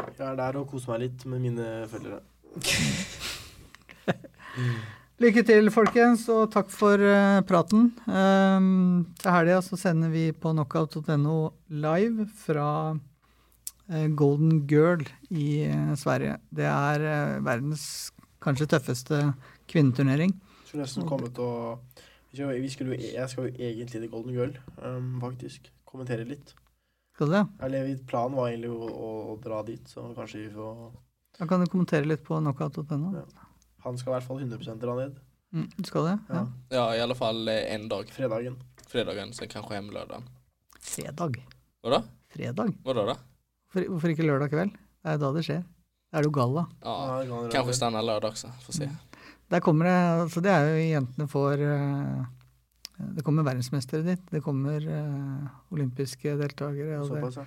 Jeg er der og koser meg litt med mine følgere. Lykke til, folkens, og takk for uh, praten. Um, til helga så sender vi på knockout.no live fra uh, Golden Girl i uh, Sverige. Det er verdens kanskje tøffeste kvinneturnering. Skulle nesten kommet og vi skulle, Jeg skal jo egentlig til Golden Girl, um, faktisk. Kommentere litt. Skal du det? Eller planen var egentlig å, å, å dra dit, så kanskje vi får Da kan du kommentere litt på knockout.no. Ja. Han skal i hvert fall 100 dra ned. Mm, du skal det? Ja. Ja. I alle fall én en dag. Fredagen. Fredagen, så kanskje hjemme lørdag. Fredag. Hva da? Fredag? Hva da? da? Hvorfor, hvorfor ikke lørdag kveld? Det er jo da det skjer. Da er det jo galla. Ja, Ja, kanskje stanna lördag också. Får se. Der kommer det altså Det er jo jentene får eh, Det kommer verdensmestere dit. Det kommer eh, olympiske deltakere. Og det ja.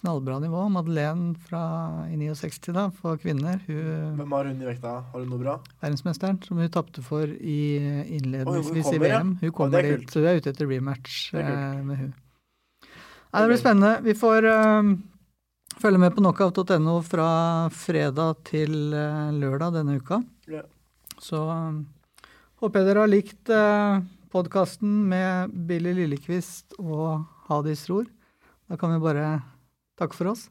knallbra nivå. Madeleine fra i 69 da, for kvinner. Hun Hvem har hun i vekta? Har hun noe bra? verdensmesteren som hun tapte for i innledningsvis i. VM. Hun kommer det er dit, så hun er ute etter rematch eh, med hun. Nei, det blir spennende. Vi får eh, følge med på knockout.no fra fredag til uh, lørdag denne uka. Så eh, håper jeg dere har likt uh, podkasten med Billy Lillekvist og Hadis Ror. Da kan vi bare takke for oss.